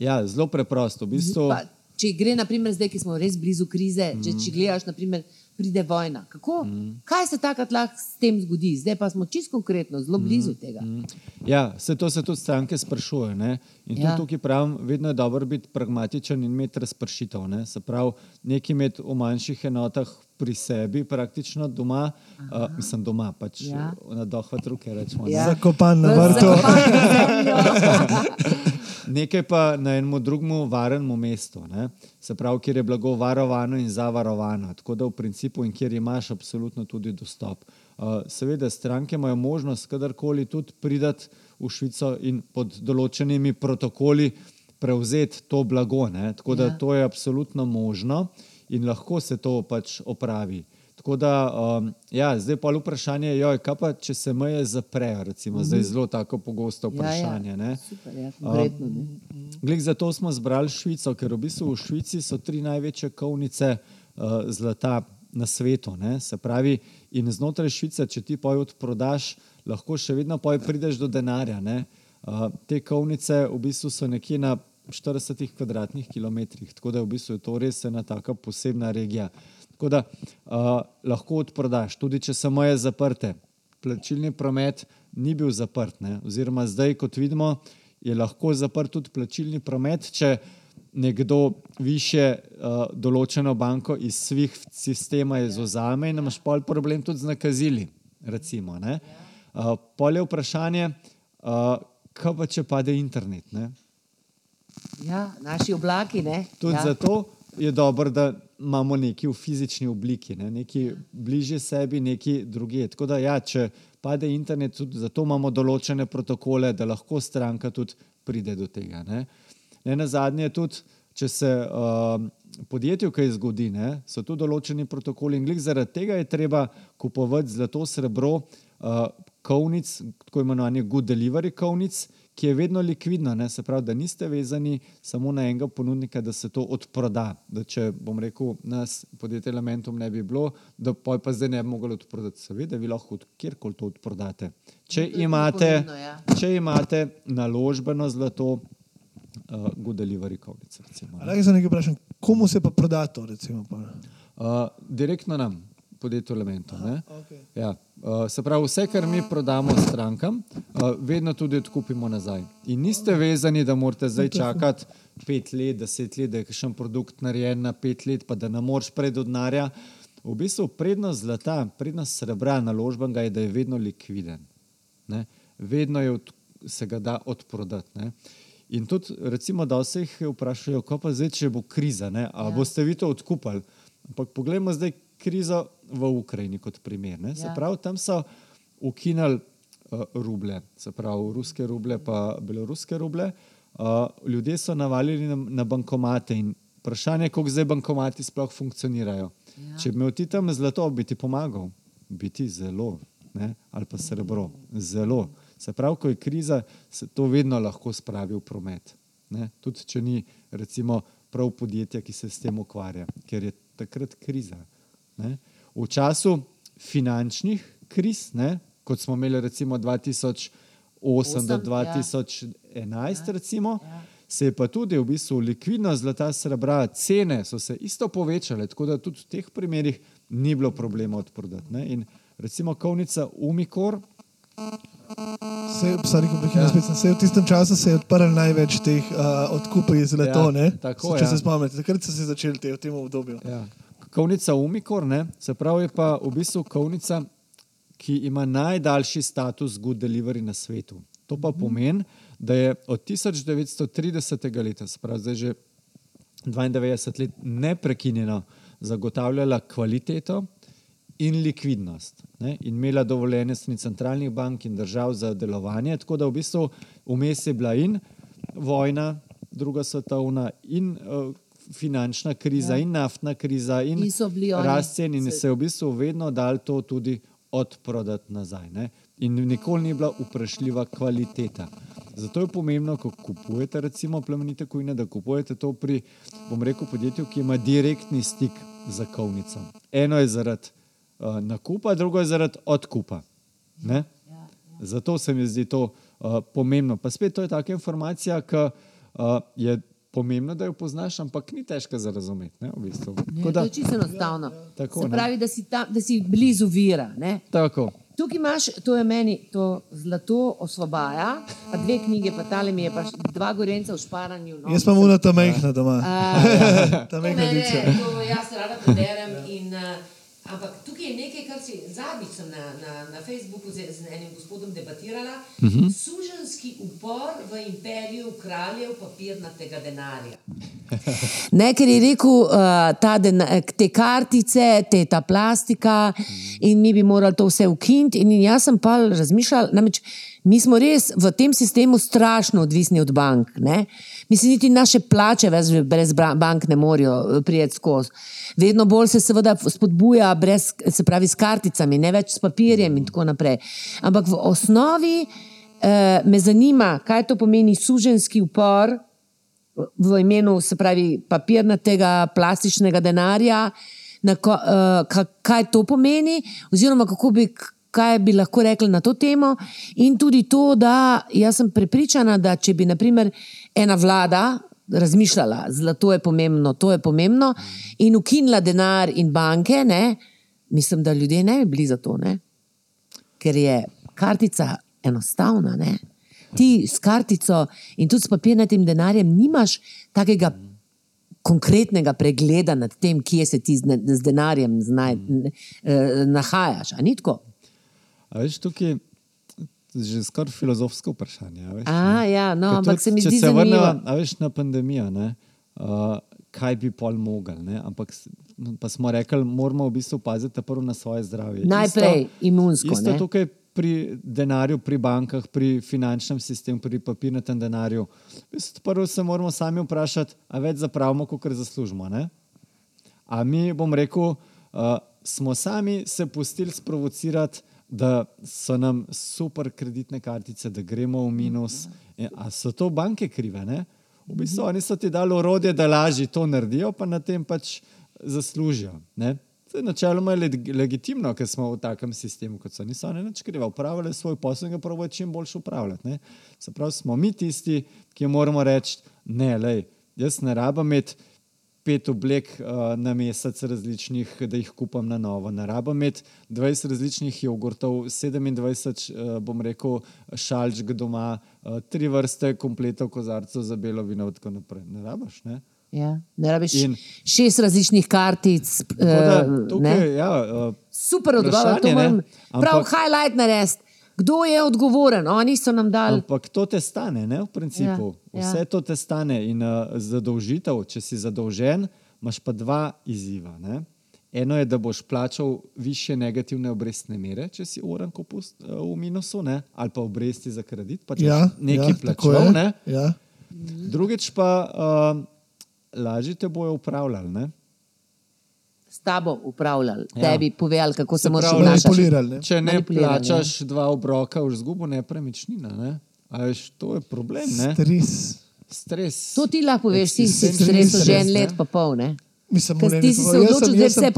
Ja, zelo preprosto. V bistvu... pa, če gre, naprimer, zdaj, ki smo res blizu krize, mm. če, če gledaš, naprimer, pride vojna. Kako, mm. Kaj se takrat lahko s tem zgodi? Zdaj pa smo čisto konkretno, zelo blizu mm. tega. Mm. Ja, se to se tudi stranke sprašujejo. In ja. tukaj pravim, vedno je dobro biti pragmatičen in imeti razpršitev. Ne? Se pravi, nekaj imeti v manjših enotah pri sebi, praktično doma, uh, mislim doma, pač ja. na dohvat ruke. Rečemo, ja. Zakopan na vrtu. Nekaj pa na enem drugem varnem mestu, ne? se pravi, kjer je blago varovano in zavarovano, tako da v principu in kjer imaš absolutno tudi dostop. Uh, seveda, stranke imajo možnost kadarkoli tudi pridati v Švico in pod določenimi protokoli prevzeti to blago, ne? tako da ja. to je absolutno možno in lahko se to pač opravi. Tako da, um, ja, zdaj pa je vprašanje, joj, kaj pa če se meje zaprejo, recimo, mm -hmm. zdaj zelo tako pogosto vprašanje. Ja, ja. Super, ja. Vredno, um, zato smo zbrali Švico, ker v bistvu v Švici so tri največje kovnice uh, zlata na svetu. Ne? Se pravi, in znotraj Švice, če ti poj odprodaš, lahko še vedno poj prideš do denarja. Uh, te kovnice v bistvu so nekje na 40 kvadratnih kilometrih, tako da je v bistvu to res ena taka posebna regija. Tako da uh, lahko odprodaš, tudi če samo je zaprte. Plačilni promet ni bil zaprt. Ne? Oziroma, zdaj, kot vidimo, je lahko zaprt tudi plačilni promet, če nekdo više uh, določeno banko iz svih sistema izuzame in imaš pol problem tudi z nakazili. Recimo, uh, pol je vprašanje, uh, kaj pa če pade internet. Ne? Ja, naši oblaki. Tudi ja. zato je dobro, da imamo nekaj v fizični obliki, ne? nekaj bliže sebi, nekaj druge. Tako da, ja, če pade internet, tudi zato imamo določene protokole, da lahko stranka tudi pride do tega. Ne, ne na zadnje, tudi če se uh, podjetju kaj zgodi, ne, so tu določeni protokoli in zaradi tega je treba kupovati zlato, srebro, uh, kovnic, tako imenovani good delivery kovnic ki je vedno likvidna, ne? se pravi, da niste vezani samo na enega ponudnika, da se to odproda. Da če bom rekel, nas podjetje elementom ne bi bilo, da pa, pa zdaj ne bi mogli odprodati. Seveda, vi lahko kjerkoli to odprodate. Če imate, pomembno, ja. če imate naložbeno zlato, uh, good delivery kovnice. Ali za nekaj vprašam, komu se pa proda to? Recimo, pa? Uh, direktno nam podjetju elementov. Okay. Ja. Uh, se pravi, vse, kar mi prodamo strankam, uh, vedno tudi odkupimo nazaj. In niste vezani, da morate zdaj čakati pet let, deset let, da je še en produkt narejen na pet let, pa da ne moreš pred odnarja. V bistvu prednost zlata, prednost srebra naložbenega je, da je vedno likviden. Ne? Vedno je od, se ga da odprodati. Ne? In tudi, recimo, da vse jih vprašajo, kako pa zdaj, če bo kriza, ali ja. boste vi to odkupali. Ampak poglejmo zdaj, krizo v Ukrajini, kot primer. Ja. Se pravi, tam so ukinili uh, ruble, se pravi, ruske ruble, pa beloruske ruble. Uh, ljudje so navalili na, na bankomate in vprašanje je, kako zdaj bankomati sploh funkcionirajo. Ja. Če bi imel ti tam zlato, bi ti pomagal, bi ti zelo, ne? ali pa srebro, zelo. Se pravi, ko je kriza, se to vedno lahko spravi v promet. Ne? Tudi če ni, recimo, prav podjetja, ki se s tem ukvarja, ker je takrat kriza. Ne? V času finančnih kriz, ne? kot smo imeli recimo 2008 Osem, do 2011, ja. recimo, ja. se je pa tudi v bistvu likvidnost zlata srebra, cene so se isto povečale, tako da tudi v teh primerih ni bilo problema odprodati. Ne? In recimo kovnica Umikor. Se, sorry, ja. se, v tistem času se je odprl največ teh uh, odkupov iz zlata. Ja, če ja. se spomnite, takrat so se začeli te v tem obdobju. Ja kovnica Umikor, ne? se pravi, je pa v bistvu kovnica, ki ima najdaljši status good delivery na svetu. To pa pomeni, da je od 1930. leta, spravi zdaj že 92 let, neprekinjeno zagotavljala kvaliteto in likvidnost. Ne? In imela dovoljenje strani centralnih bank in držav za delovanje, tako da v bistvu vmes je bila in vojna, druga svetovna in uh, finančna kriza, ja. in naftna kriza, in rast cen, in se je v bistvu vedno dal to tudi odprodati nazaj. Ne? In nikoli ni bila vprašljiva kvaliteta. Zato je pomembno, ko kupujete, recimo, plemenite kojine, da kupujete to pri, bom rekel, podjetju, ki ima direktni stik z kovnico. Eno je zaradi uh, nakupa, drugo je zaradi odkupa. Ja, ja. Zato se mi zdi to uh, pomembno. Pa spet to je taka informacija, ki uh, je pomembno, da jo poznaš, ampak ni težko za razumeti. Ne, v bistvu. ne, da, to je čisto enostavno. Tako, Se pravi, da si, tam, da si blizu vira. Tukaj imaš, to je meni, to zlato osvobaja, pa dve knjige, pa tale mi je, pa dva gorenca v šparanju. No, Jaz pa moram ta mehna doma. A, ja, ta mehna dica. Jaz rada preberem in uh, Ampak tukaj je nekaj, kar si zadnjič na, na, na Facebooku z, z enim gospodom debatirala. Uh mhm. -huh. Suženski upor v imperiju kraljev papirnatega denarja. Ne, ker je rekel, uh, dena, te kartice, te ta plastika in mi bi morali to vse ukiniti. In, in jaz sem pa razmišljal, namreč mi smo res v tem sistemu strašno odvisni od bank. Ne? Mislim, niti naše plače brez bank ne morejo eh, prijeti skozi. Vedno bolj se seveda spodbuja, brez, se pravi, s karticami, ne več s papirjem in tako naprej. Ampak v osnovi eh, me zanima, kaj to pomeni suženski upor v imenu, se pravi, papirnatega, plastičnega denarja, ko, eh, kaj to pomeni, oziroma kako bi kaj bi lahko rekli na to temo. In tudi to, da jaz sem prepričana, da če bi naprimer ena vlada razmišljala, zlato je pomembno, to je pomembno, in ukinila denar in banke, ne, mislim, da ljudje ne bi bili za to. Ne? Ker je kartica enostavna. Ne? Ti s kartico in tudi s papirnatim denarjem nimaš takega konkretnega pregleda nad tem, kje se ti z, denarjem znaj, eh, nahajaš. A ni tako? A veš, tukaj je že skoraj filozofsko vprašanje. Veš, A, ne. ja, no, Ker ampak tudi, se mi zdi se zanimivo. vrneva, a veš, na pandemijo, ne, uh, kaj bi pol mogli. ne, Ampak pa smo rekli, moramo v bistvu paziti prvo na svoje zdravje. Najprej Isto- imunsko. Isto ne? tukaj pri denarju, pri bankah, pri finančnem sistemu, pri papirnatem denarju. V bistvu Prvo se moramo sami vprašati, a več zapravimo, kot zaslužimo. Ne? A mi, bom rekel, uh, smo sami se pustili sprovocirati, da so nam super kreditne kartice, da gremo v minus. In, a so to banke krive? Ne? V bistvu oni so ti dali orodje, da lažje to naredijo, pa na tem pač zaslužijo. Ne? To je načeloma leg legitimno, ker smo v takem sistemu, kot so. Niso oni nič krivi, upravljali svoj posel in ga pravijo čim boljše upravljati. Ne? Se pravi, smo mi tisti, ki moramo reči, ne, lej, jaz ne rabim imeti pet oblek uh, na mesec različnih, da jih kupam na novo. Ne rabim imeti 20 različnih jogurtov, 27, uh, bom rekel, šalčk doma, uh, tri vrste kompletov kozarcev za belo vino in tako naprej. Ne rabiš, ne? Ja, ne rabiš In- šest različnih kartic. Da, eh, tukaj, ne? ja, uh, Super odgovor, to moram prav ampak- highlight narediti. Kdo je odgovoren? Oni so nam dali. Ampak to te stane, ne, v principu. Ja, Ja, ja. Vse to te stane. In uh, zadolžitev, če si zadolžen, imaš pa dva izziva. Ne. Eno je, da boš plačal više negativne obrestne mere, če si uran kopust, uh, v minusu, ne, ali pa obresti za kredit, pa če Ja, nekaj ja, ja, plačal. je. Ne. Ja. Drugič pa uh, lažje te bojo upravljali. Ne. S tabo upravljali, ja. Tebi povedali, kako se, Se moraš obnašati. ne? Če ne plačaš dva obroka, v izgubo nepremičnina. Ne. A veš, to je problem. Ne. Stres. Stres. To ti lahko poveš, ti si Eksistenčni stresu že en stres, ne. let, pa pol. Ne? Mislim, ne, ti ne, si se jaz odločil jaz sem- vse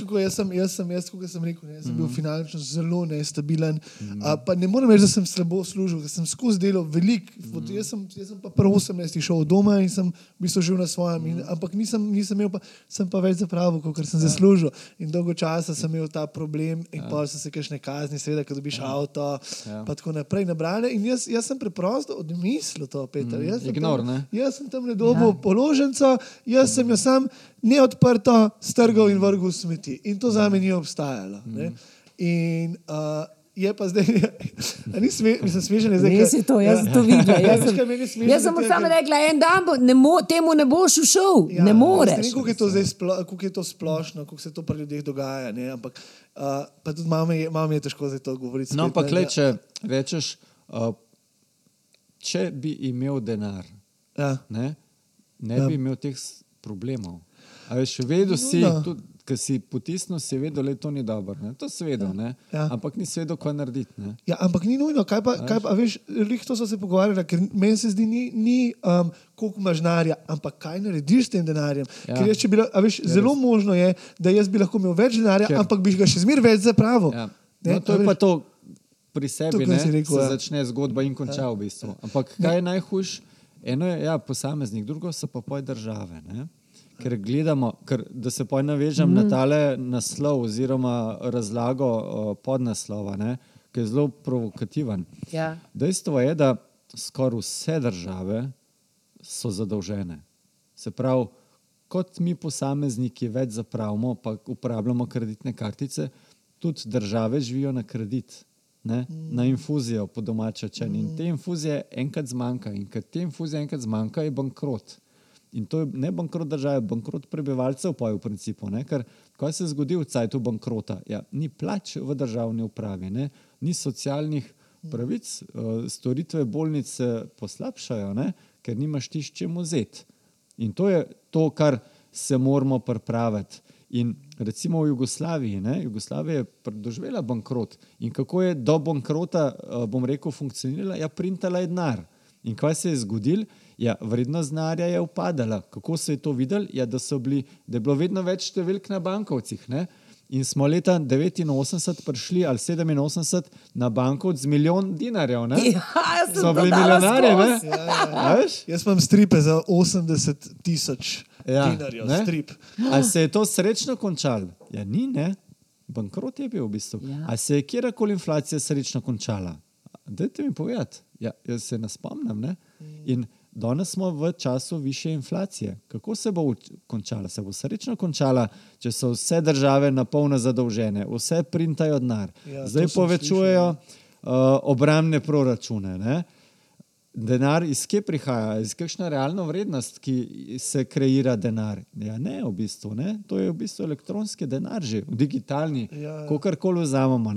kako Jaz sem, jaz sem, jaz, kot sem rekel, ne, jaz sem bil Mhm. finančno zelo nestabilen. A, pa ne morem reči, da sem slabo služil, ker sem skozi delo velik. Mhm. Jaz, sem, jaz sem pa prvo 18 šel doma in sem v bistvu živel na svojem. In, ampak nisem, nisem imel, pa, sem pa več zapravil, kot sem Ja. zaslužil. In dolgo časa sem imel ta problem, in pa so se kakšne kazni, seveda, ko dobiš avto, Ja. pa tako naprej nabrane. In jaz, jaz sem preprosto odmislil to, Peter. Jaz sem Ignor, tam- ne? Jaz sem tam nedobo ja. položnico, jaz sem jo sam neodprto strgal in vrgel v smeti. In to za me ni obstajalo. Ne? In uh, je pa zdaj, ni sme, mislim, smešen je zdaj. Res ker- je to, jaz sem Ja. to videla. Jaz je smešno jaz sem samo rekla, en dan bo, ne mo, temu ne boš ušel, ja, ne moreš. Ne vem, kako je to zdaj splo, kako je to splošno, kako se to pri ljudeh dogaja. Ne? Ampak uh, pa tudi mame je, mame je težko zdaj to govoriti. No, spet, pa ne, klej, da- če rečeš, uh, če bi imel denar, Ja. ne, ne Ja. ja. bi imel teh problemov. A veš, vedel si, No, tudi, ker si potisnil, si vedel, da to ni dobro. ne. To si vedel, ja. Ja. ampak nisi vedel, kaj narediti. Ne. Ja, ampak ni nujno, kaj pa, kaj pa veš, lih to so se pogovarjali, ker meni se zdi, ni, ni um, koliko imaš denarja, ampak kaj narediš s tem denarjem. Ja. Ja. Ker jaz, če bi, la- a veš, zelo možno je, da jaz bi lahko imel več denarja, Ker- ampak bi ga še zmeraj več zapravil. Ja. Ne, No, to a je pa veš, to pri sebi, kar ne, rekel, se ja. začne zgodba in konča v bistvu. Ampak kaj je najhujše? Eno je ja, posameznik, drugo so pa poj države. Ne? Ker gledamo, ker, da se poj navežem mm. na tale naslov oziroma razlago uh, podnaslova, ne, ki je zelo provokativen. Ja. Dejstvo je, da skoraj vse države so zadolžene. Se pravi, kot mi posamezniki več zapravimo, pa uporabljamo kreditne kartice, tudi države živijo na kredit, ne? na infuzijo, po domače čen. In te infuzije enkrat zmanjka, in ker te infuzije enkrat zmanjka, je bankrot. In to je ne bankrot države, bankrot prebivalcev, pa je v principu. Ne? Ker kaj se zgodi v cajtu bankrota? Ja, ni plač v državni upravi, ne? ni socialnih pravic, eh, storitve bolnic se poslabšajo, ne? ker nimaš ti s čim vzeti. In to je to, kar se moramo pripraviti. In recimo v Jugoslaviji, ne? Jugoslavija je doživela bankrot. In kako je do bankrota, eh, bom rekel, funkcionirala? Ja, printala je denar. In kaj se je zgodilo? Ja, vrednost denarja je upadala. Kako se je to videlo? Ja, da, so bili, da je bilo vedno več številk na bankovcih. Ne? In smo leta 89 prišli ali 87 na bankovc z milijon dinarjev. Ne? Ja, to bili milijonarji, skozi. ne? A veš? Jaz imam stripe za 80 tisoč Ja, dinarjev. ne? Strip. Ali se je to srečno končalo? Ja, ni, ne. Bankrot je bil v bistvu. Ja. Ali se je kjerkoli inflacija srečno končala? dajte mi povedati, ja, jaz se ne spomnim. Ne? In danes smo v času više inflacije. Kako se bo končala? Se bo srečno končala, če so vse države na polno zadolžene, vse printajo denar, Ja, zdaj povečujejo uh, obramne proračune. Ne? Denar iz kje prihaja, iz kakšna realna vrednost, ki se kreira denar? Ja, ne, v bistvu, ne. to je v bistvu elektronski denar, že digitalni, Ja, ja. ja. karkoli vzamemo.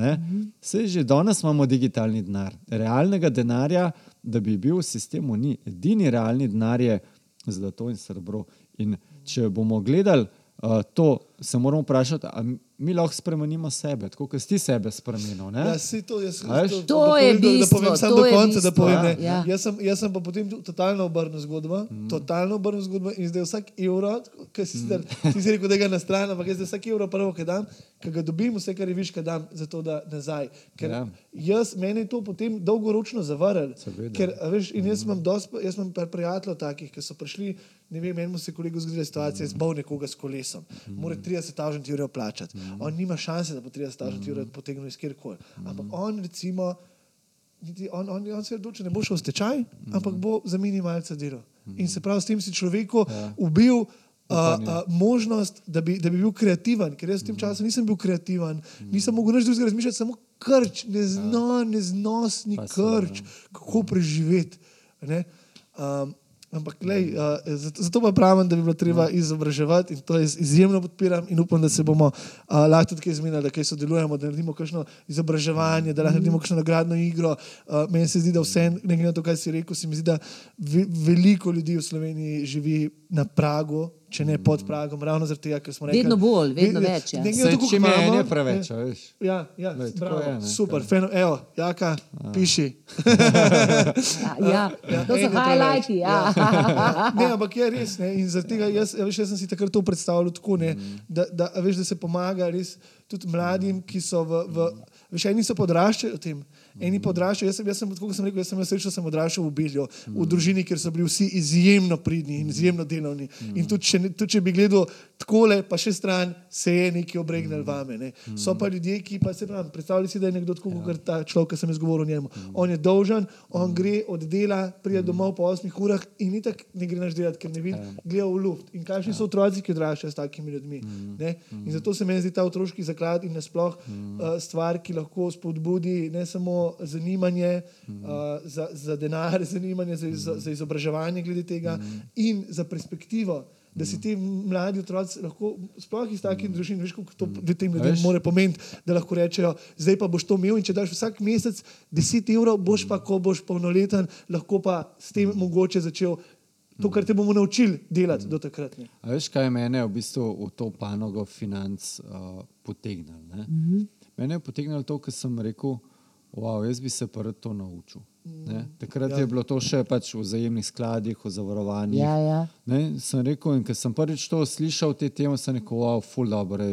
Vse že danes imamo digitalni denar. Realnega denarja, da bi bil v sistemu, ni. Edini realni denar je zlato in srebro. In če bomo gledali uh, to, se moramo vprašati, ali mi lahko spremenimo sebe, tako kot si ti sebe spremenil. ne? Ja, saj to, jaz, veš? To da je povem, da- bistvo, Da povem samo to do konca, da bistvo, povem. Ne. ja. Jaz, sem, jaz sem pa potem totalno obrnil zgodbo, mm. totalno obrnil zgodbo in zdaj vsak evro, ki si, mm. ti si rekel, da ga na stran, ampak jaz zdaj vsak evro prvo, ki dam, ki ga dobim, vse, kar je viš, ki dam, zato da nazaj. Ker Ja. jaz, meni je to potem dolgoročno zavrl. Ker, a veš, in jaz imam, dost, jaz imam par prijateljev takih, ki so prišli, ne vem, enemu se je kolegu zgodila situacija, mm. zbal nekoga s kolesom, mora 30 tisoč evrov plačati. On nima šanse, da bo 30 tisoč evrov potegnil iz kjerkoli. Ampak on, recimo, on, on, on se je odločil, ne bo šel v stečaj, ampak bo za minimalce delal. In se pravi, s tem si človeku ubil. Uh, uh, možnost, da bi, da bi bil kreativen, ker jaz v tem času nisem bil kreativen, nisem mogel nič drugega razmišljati, samo krč, nezno, neznosni seveda. krč, kako preživeti. ne. Um, ampak, lej, uh, zato, zato pa pravim, da bi bilo treba izobraževati in to jaz izjemno podpiram in upam, da se bomo uh, lahko tudi kaj zmenili, da kaj sodelujemo, da naredimo kakšno izobraževanje, da lahko naredimo kakšno nagradno igro. Uh, meni se zdi, da vse, ne glede na to, kaj si rekel, se mi zdi, da ve, veliko ljudi v Sloveniji živi na pragu. Če ne pod pragom, ravno zaradi tega, ker smo rekli: Vedno bolj, vedno ve- več, ja. ne glede na Saj, to, koliko čim je imamo, ene preveč, ne, a veš. Ja, ja tako bravo, je, ne, super, feno, evo, jaka, piši. Ja, ja, to so preveč. highlighti. Ja. Ne, ampak je res. Ne? In zaradi tega jaz, a veš, jaz sem si takrat to predstavljal tako, ne? da, da, a veš, da se pomaga res tudi mladim, ki so v. v Veš, eni so podraščali o tem, eni podraščajo. Jaz sem, jaz sem, kot sem rekel, jaz sem srečen, da sem odraščal v Bilju, v družini, kjer so bili vsi izjemno pridni in izjemno delovni. In tudi če, tudi če bi gledal takole, pa še stran, se je nekaj obregnil vame. Ne. So pa ljudje, ki pa se pravi, predstavljaj si, da je nekdo tako kot ta človek, ki sem jaz govoril o njemu. On je dolžen, on gre od dela, pride domov po 8 urah in ni tako ne gre naš delati, ker ne vidi, gleda v luft. In kakšni so otroci, ki odraščajo s takimi ljudmi. Ne? In zato se meni zdi ta otroški zaklad in nasploh uh, stvar, ki lahko spodbudi ne samo zanimanje uh, za, za denar, zanimanje za, za, za izobraževanje glede tega in za perspektivo. Da si ti mladi otroci lahko, sploh iz takih družin, veš, kako to tem ljudem more pomeniti, da lahko rečejo, zdaj pa boš to imel in če daš vsak mesec 10 evrov, boš pa, ko boš polnoleten, lahko pa s tem mogoče začel to, kar te bomo naučili delati do takrat. Ne. A veš, kaj je mene v bistvu v to panogo financ uh, potegnilo? Mm -hmm. Mene je potegnilo to, kar sem rekel, wow, jaz bi se prvi to naučil. Ne? Takrat ja. je bilo to še pač v vzajemnih skladih, v zavarovanjih. Ja, ja. Ne, sem rekel, in ker sem prvič to slišal, te teme, sem rekel, wow, ful dobro.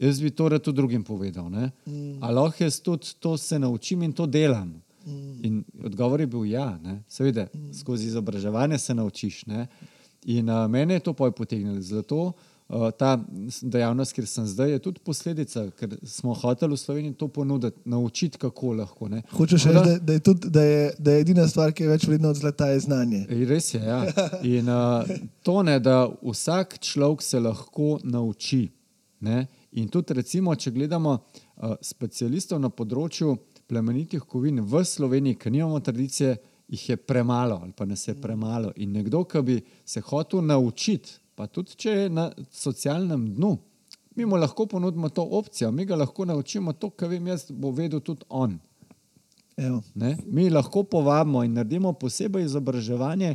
Jaz bi to tudi drugim povedal. Mm. Ali lahko jaz tudi to se naučim in to delam? Mm. In odgovor je bil ja, ne. seveda, mm. skozi izobraževanje se naučiš. Ne. In uh, mene je to poj potegnilo. Zato uh, ta s- dejavnost, kjer sem zdaj, je tudi posledica, ker smo hoteli v Sloveniji to ponuditi, naučiti, kako lahko. Ne. Hočeš reči, da, da, je tudi, da, je, da je edina stvar, ki je več vredna od zlata, je znanje. Ej, Res je. Ja. In uh, to ne, da vsak človek se lahko nauči. Ne? In tudi, recimo, če gledamo uh, specialistov na področju plemenitih kovin v Sloveniji, ki nimamo tradicije, jih je premalo ali pa nas je premalo. In nekdo, ki bi se hotel naučiti, pa tudi če je na socialnem dnu, mi mu lahko ponudimo to opcijo, mi ga lahko naučimo to, kar vem jaz, bo vedel tudi on. Mi lahko povabimo in naredimo posebej izobraževanje,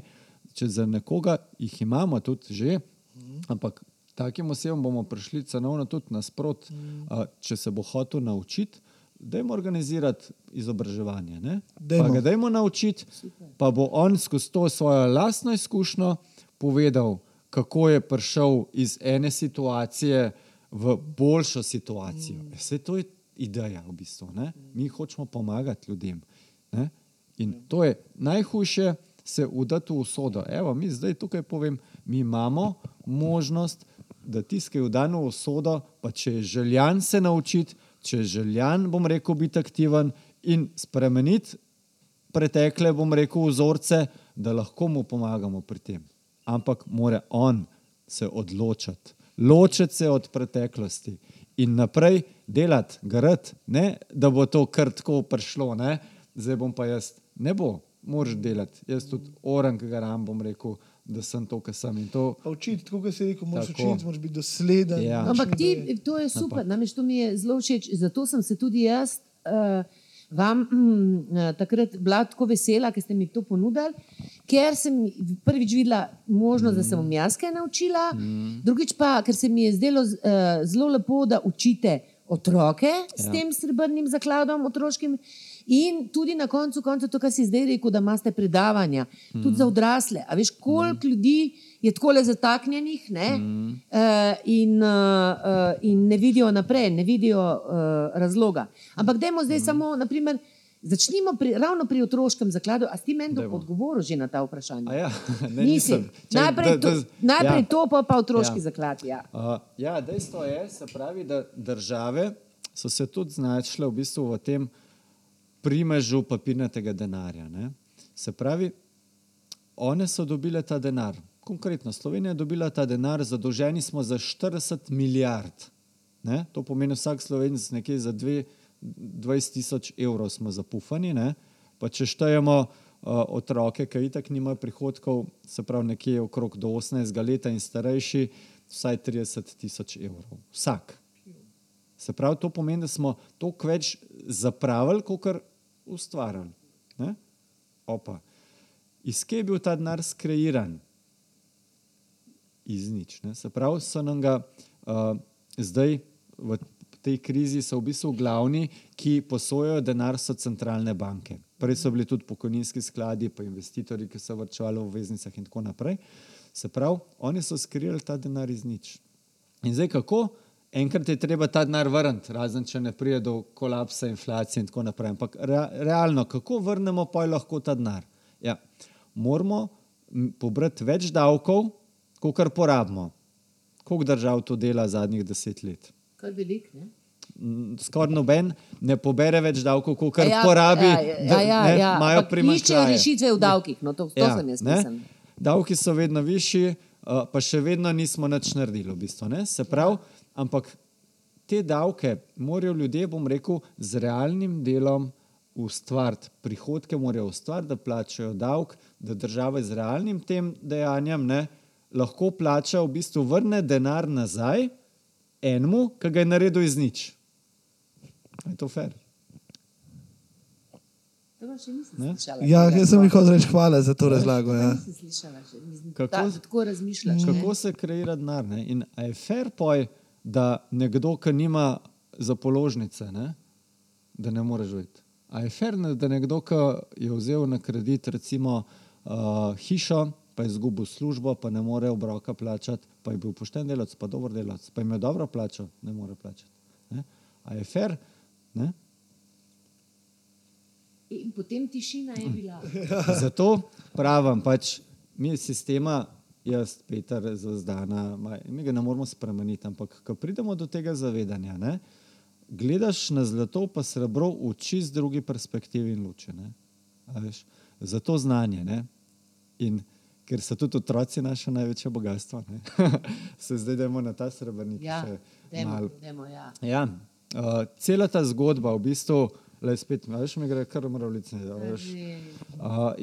če za nekoga jih imamo tudi že, ampak takim osebam bomo prišli cenovno tudi nasprot, a, če se bo hotel naučiti. Dajmo organizirati izobraževanje. ne? Dajmo. Pa ga dajmo naučiti, pa bo on skozi to svojo lastno izkušnjo povedal, kako je prišel iz ene situacije v boljšo situacijo. Vse to je ideja v bistvu. Ne? Mi hočemo pomagati ljudem. Ne? In to je najhujše, se udati v usodo. Evo, mi zdaj tukaj povem, mi imamo možnost, da tiskaj v dano usodo, pa če je željan se naučiti, če je željan, bom rekel, biti aktiven in spremeniti pretekle, bom rekel, vzorce, da lahko mu pomagamo pri tem. Ampak mora on se odločiti, ločiti se od preteklosti in naprej delati, grad, ne, da bo to kar tako prišlo, ne, zdaj bom pa jaz, ne bo, moraš delati. Jaz tudi oran, ki ga ram, bom rekel, da sem to, kar sem. To... Učiti, tako se reče, moraš učiti, moraš biti dosleden. Ja. Ampak ti, to je super, namreč to mi je zelo všeč. Zato sem se tudi jaz uh, vam mm, takrat bila tako vesela, ker ste mi to ponudili, ker sem prvič videla možnost, mm. da se bom jaz kaj naučila, mm. drugič pa, ker se mi je zdelo uh, zelo lepo, da učite otroke ja. s tem srebrnim zakladom otroškim. In tudi na koncu, koncu to, kar si zdaj rekel, da imate predavanja, mm. tudi za odrasle. A veš, koliko mm. ljudi je tako le zataknjenih ne? Mm. Uh, in, uh, in ne vidijo naprej, ne vidijo uh, razloga. Ampak dajmo zdaj mm. samo, naprimer, začnimo pri, ravno pri otroškem zakladu. A si meni odgovoril že na ta vprašanja? Ja, ne, nisem. Čaj, najprej da, da, to, najprej ja. to, pa, pa otroški ja. zaklad. Ja. Uh, ja, dejstvo je, pravi, da države so se tudi znašle v, bistvu v tem primežu papirnatega denarja. Ne? Se pravi, one so dobile ta denar, konkretno Slovenija je dobila ta denar, zadolženi smo za 40 milijard. Ne? To pomeni vsak slovenc nekje za 20 tisoč evrov smo zapufani. Ne? Pa če štejemo uh, otroke, ki itak nimajo prihodkov, se pravi nekje okrog do 18 let in starejši, vsaj 30 tisoč evrov. Vsak. Se pravi, to pomeni, da smo toliko več zapravili, kot kar ustvarjali. Opa. Iz kje je bil ta denar skreiran? Iz nič. Ne? Se pravi, so nam ga uh, zdaj v tej krizi, so v bistvu glavni, ki posojajo denar, so centralne banke. Prej so bili tudi pokojninski skladi, pa investitorji, ki so vrčevali v veznicah in tako naprej. Se pravi, oni so skrirali ta denar iz nič. In zdaj kako? Enkrat je treba ta denar vrniti, razen če ne pride do kolapsa, inflacije in tako naprej. Ampak re, realno, kako vrnemo pa lahko ta denar? Ja, moramo pobrati več davkov, kot kar porabimo. Koliko držav to dela zadnjih deset let? Kar velik, ne? Skoraj noben ne pobere več davkov, kot kar ja, porabi. Ja, ja, ja, ja, ja. Imajo primaščaje. Iščejo rešitve v davkih, no to, to ja, sem jaz mislil. Davki so vedno višji, pa še vedno nismo nič naredili. V bistvu, Se pravi, ampak te davke morajo ljudje, bom rekel, z realnim delom ustvariti, prihodke morajo ustvariti, da plačajo davek, da država z realnim tem dejanjem ne, lahko plača, v bistvu vrne denar nazaj enemu, ki ga je naredil iz nič. Je to fair? Ja, jaz sem jih hotel reči hvala za to razlago. Ja. Kako, kako se kreira denar? In je fair poj, da nekdo, ki nima za položnice, ne, da ne more živeti. A je fair, da nekdo, ki je vzel na kredit recimo uh, hišo, pa je izgubil službo, pa ne more obroka plačati, pa je bil pošten delavec, pa dober delavec, pa ima dobro plačo, ne more plačati. Ne. A je fair? Ne? In potem tišina je bila. Zato pravim, pač mi sistema jaz, Peter, za zdaj, mi ga ne moramo spremeniti. Ampak, ko pridemo do tega zavedanja, ne, gledaš na zlato, pa srebro v čist drugi perspektivi in luči. Zato znanje. Ne, in ker so tudi otroci naše največje bogatstvo, se zdaj dajmo na ta srebrnik. Ja, demo, demo, ja. Ja, uh, cela ta zgodba v bistvu. Le spet, veš, mi gre kar mravljice. Uh,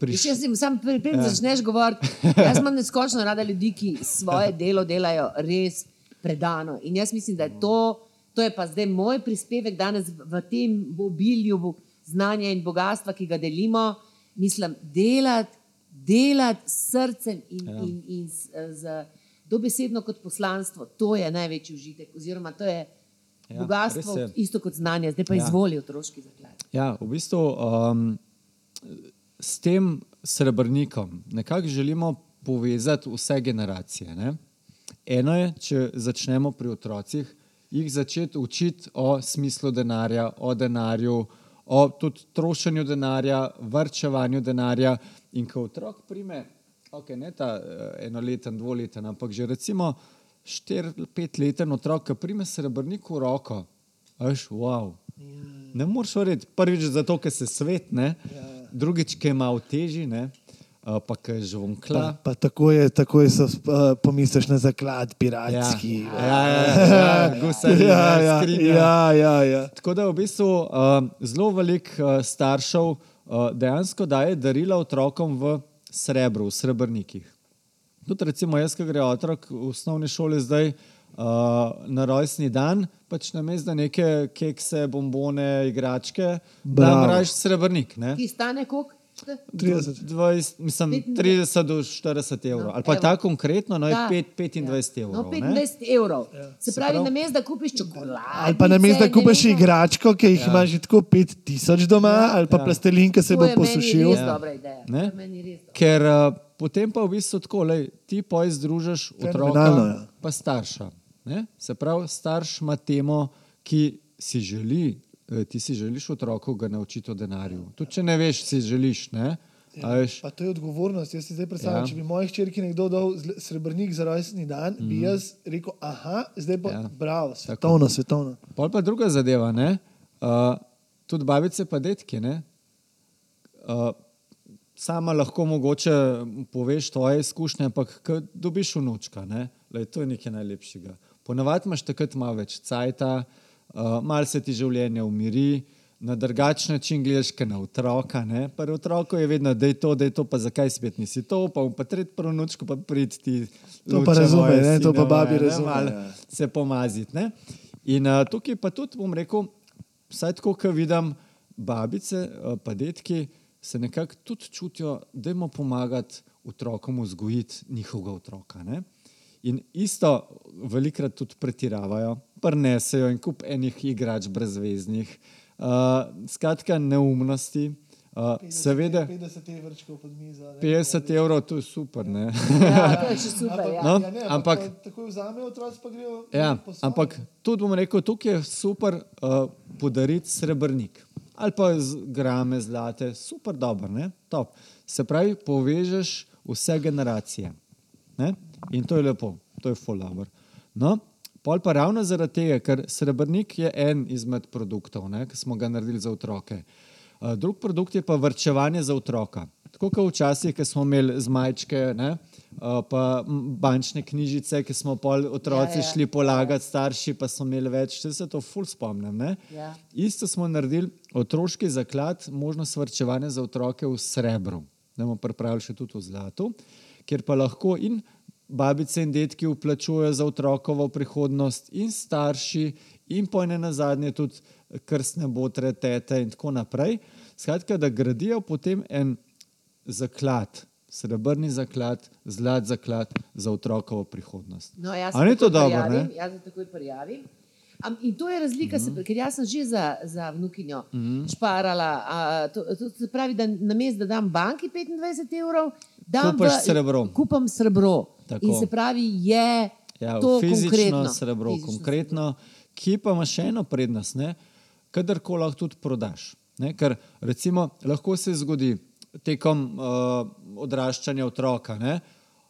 priš... Jaz sem sam da ja. začneš govoriti. Jaz imam neskočno rada ljudi, ki svoje delo delajo res predano. In jaz mislim, da je to, to je pa zdaj moj prispevek danes v tem obilju znanja in bogatstva, ki ga delimo. Mislim, delati delat s srcem in, ja. in, in z, z dobesedno kot poslanstvo, to je največji užitek. Oziroma, to je ja, bogatstvo, isto kot znanje, zdaj pa ja. izvoli otroški zaklad. Ja, v bistvu um, s tem srebrnikom nekako želimo povezati vse generacije. Ne? Eno je, če začnemo pri otrocih, jih začeti učiti o smislu denarja, o denarju, o tudi trošenju denarja, vrčevanju denarja. In ko otrok prime, okay, ne ta uh, enoleten, dvoleten, ampak že recimo štiri, pet leten otrok, ki prime srebrnik v roko, veš, wow. Ja. Ne moreš verjeti. Prvič zato, ker se svet, ne? Ja. drugič, ker je malo težji, ne? Uh, pa ker je Pa, žvonkla. pa tako je, tako je, so, uh, pomisliš na zaklad, Ja, piratski. ja, ja, ja, gusari, ja, ja, skrinja. ja, ja, ja. Tako da v bistvu uh, zelo veliko uh, staršev uh, dejansko daje darila otrokom v srebru, v srebrnikih. Tudi recimo jaz, ki gre otrok v osnovni šoli zdaj uh, na rojstni dan, pač na mestu neke kekse, bombone, igračke, da mraž srebrnik. Ne? Ki stane koliko? 30. 20, mislim, 30 do 40 evrov. Ali pa evo. ta konkretno, no je Da. 5, 25 evrov. No, ne. 25 evrov. Se pravi, na mestu, da kupiš čokolado. Ali pa na mestu, da kupiš igračko, ki jih ja. imaš že tako 5000 doma, ja. ali pa ja. plastelin, ki se bo posušil. To je dobra ideja. To Ne? res dobra. Ker uh, potem pa v bistvu tako, lej, ti poj združiš otroka ja. pa starša. Ne? Se pravi, starš ima temo, ki si želi, eh, ti si želiš otroku ga naučiti o denarju. Tudi če ne veš, si želiš. Ne? A veš, Pa to je odgovornost. Jaz si zdaj predstavljam, Ja. ja. če bi moji hčerki nekdo dal srebrnik za rojstni dan, mm. bi jaz rekel, aha, zdaj pa Ja. ja. bravo, svetovno, svetovno. Pol pa druga zadeva, ne? uh, tudi babice pa detki. ne. Uh, sama lahko mogoče poveš tvoje izkušnje, ampak ko dobiš vnučka, ne? Lej, to je nekaj najlepšega. Ponavadi imaš takrat malo več cajta, uh, malo se ti življenje umiri, na drugačen način gledaš kot na otroka. ne. Pri otroku je vedno, da je to, da je to, pa zakaj spet nisi to, pa pa tretji prvonučko, pa prid ti. To pa razume, ne, to pa sine babi razume, ja. se pomaziti. Ne? In uh, tukaj pa tudi bom rekel, vsaj tako, ko vidim babice, uh, pa detki, se nekako tudi čutijo, da jim pomagati otrokom vzgojiti njihovega otroka. Ne? In isto velikrat tudi pretiravajo, prnesejo in kup enih igrač brezveznih, uh, skratka neumnosti. Uh, seveda, 50 evrčkov pod mizo. 50 evrov, to je super. Ne? Ja, to je super. Ja. No, ja, ne, ampak- ampak takoj vzamejo otroci, pa grejo. Ja, ampak tudi bom rekel, tukaj je super uh, podariti srebrnik ali pa grame zlate, super dobro, ne? Top. Se pravi, povežeš vse generacije. Ne? In to je lepo, to je dobro. No, pol pa ravno zaradi tega, ker srebrnik je en izmed produktov, ne, ki smo ga naredili za otroke. Uh, drug produkt je pa vrčevanje za otroka. Tako kot včasih, ko smo imeli zmajčke, ne, uh, pa m, bančne knjižice, ki smo pol otroci Ja, ja, šli polagati, starši pa so imeli več, če se to ful spomnim. Ne. Ja. Isto smo naredili otroški zaklad, možnost vrčevanja za otroke v srebru, da bomo pripravili še tudi v zlatu, kjer pa lahko in babice in detki vplačujejo za otrokovo prihodnost, in starši, in po ene na zadnje tudi krstne botre, tete in tako naprej. Skratka, da gradijo potem en zaklad, srebrni zaklad, zlat zaklad za otrokovo prihodnost. No, jaz A ni se to takoj dobro, prijavim, ne? Jaz se takoj prijavim. Am, in to je razlika, mm -hmm. ker jaz sem že za, za vnukinjo mm -hmm. šparala. A, to, to se pravi, da na mestu, da dam banki 25 evrov, dam Kupaš v- srebro. Kupam srebro. Tako. In se pravi, je Ja, to fizično konkretno. srebro, Fizično konkretno, ki pa ima še eno prednost, kadarkoli lahko tudi prodaš. Ne? Ker recimo, lahko se zgodi tekom uh, odraščanja otroka, ne?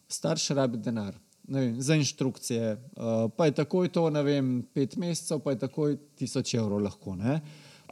starš rabi denar. Vem, za inštrukcije, uh, pa je takoj to, ne vem, pet mesecev, pa je takoj tisoč evrov lahko. Ne?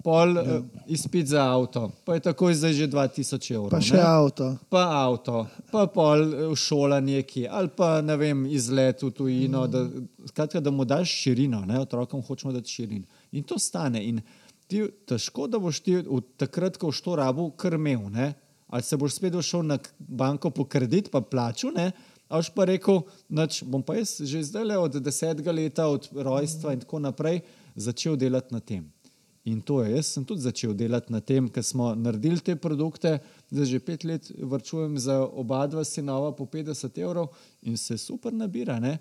Pol ja. uh, izpit za avto, pa je takoj zdaj že 2000 evrov. Pa še ne? avto. pa avto, pa pol eh, šola neki, ali pa ne vem, izlet v tujino, da, skratka, da mu daš širino, ne? otrokom hočemo dati širino. In to stane. In ti, težko, da boš ti v takrat, ko boš to rabo, krmil, ne? Ali se boš spet šel na banko po kredit, pa plaču, ne? a boš pa rekel, nač, bom pa jaz že zdaj le od desetega leta, od rojstva in tako naprej, začel delati na tem. In to je, jaz sem tudi začel delati na tem, ker smo naredili te produkte, zdaj že pet let vrčujem za oba dva sinova po 50 evrov in se super nabira. Ne?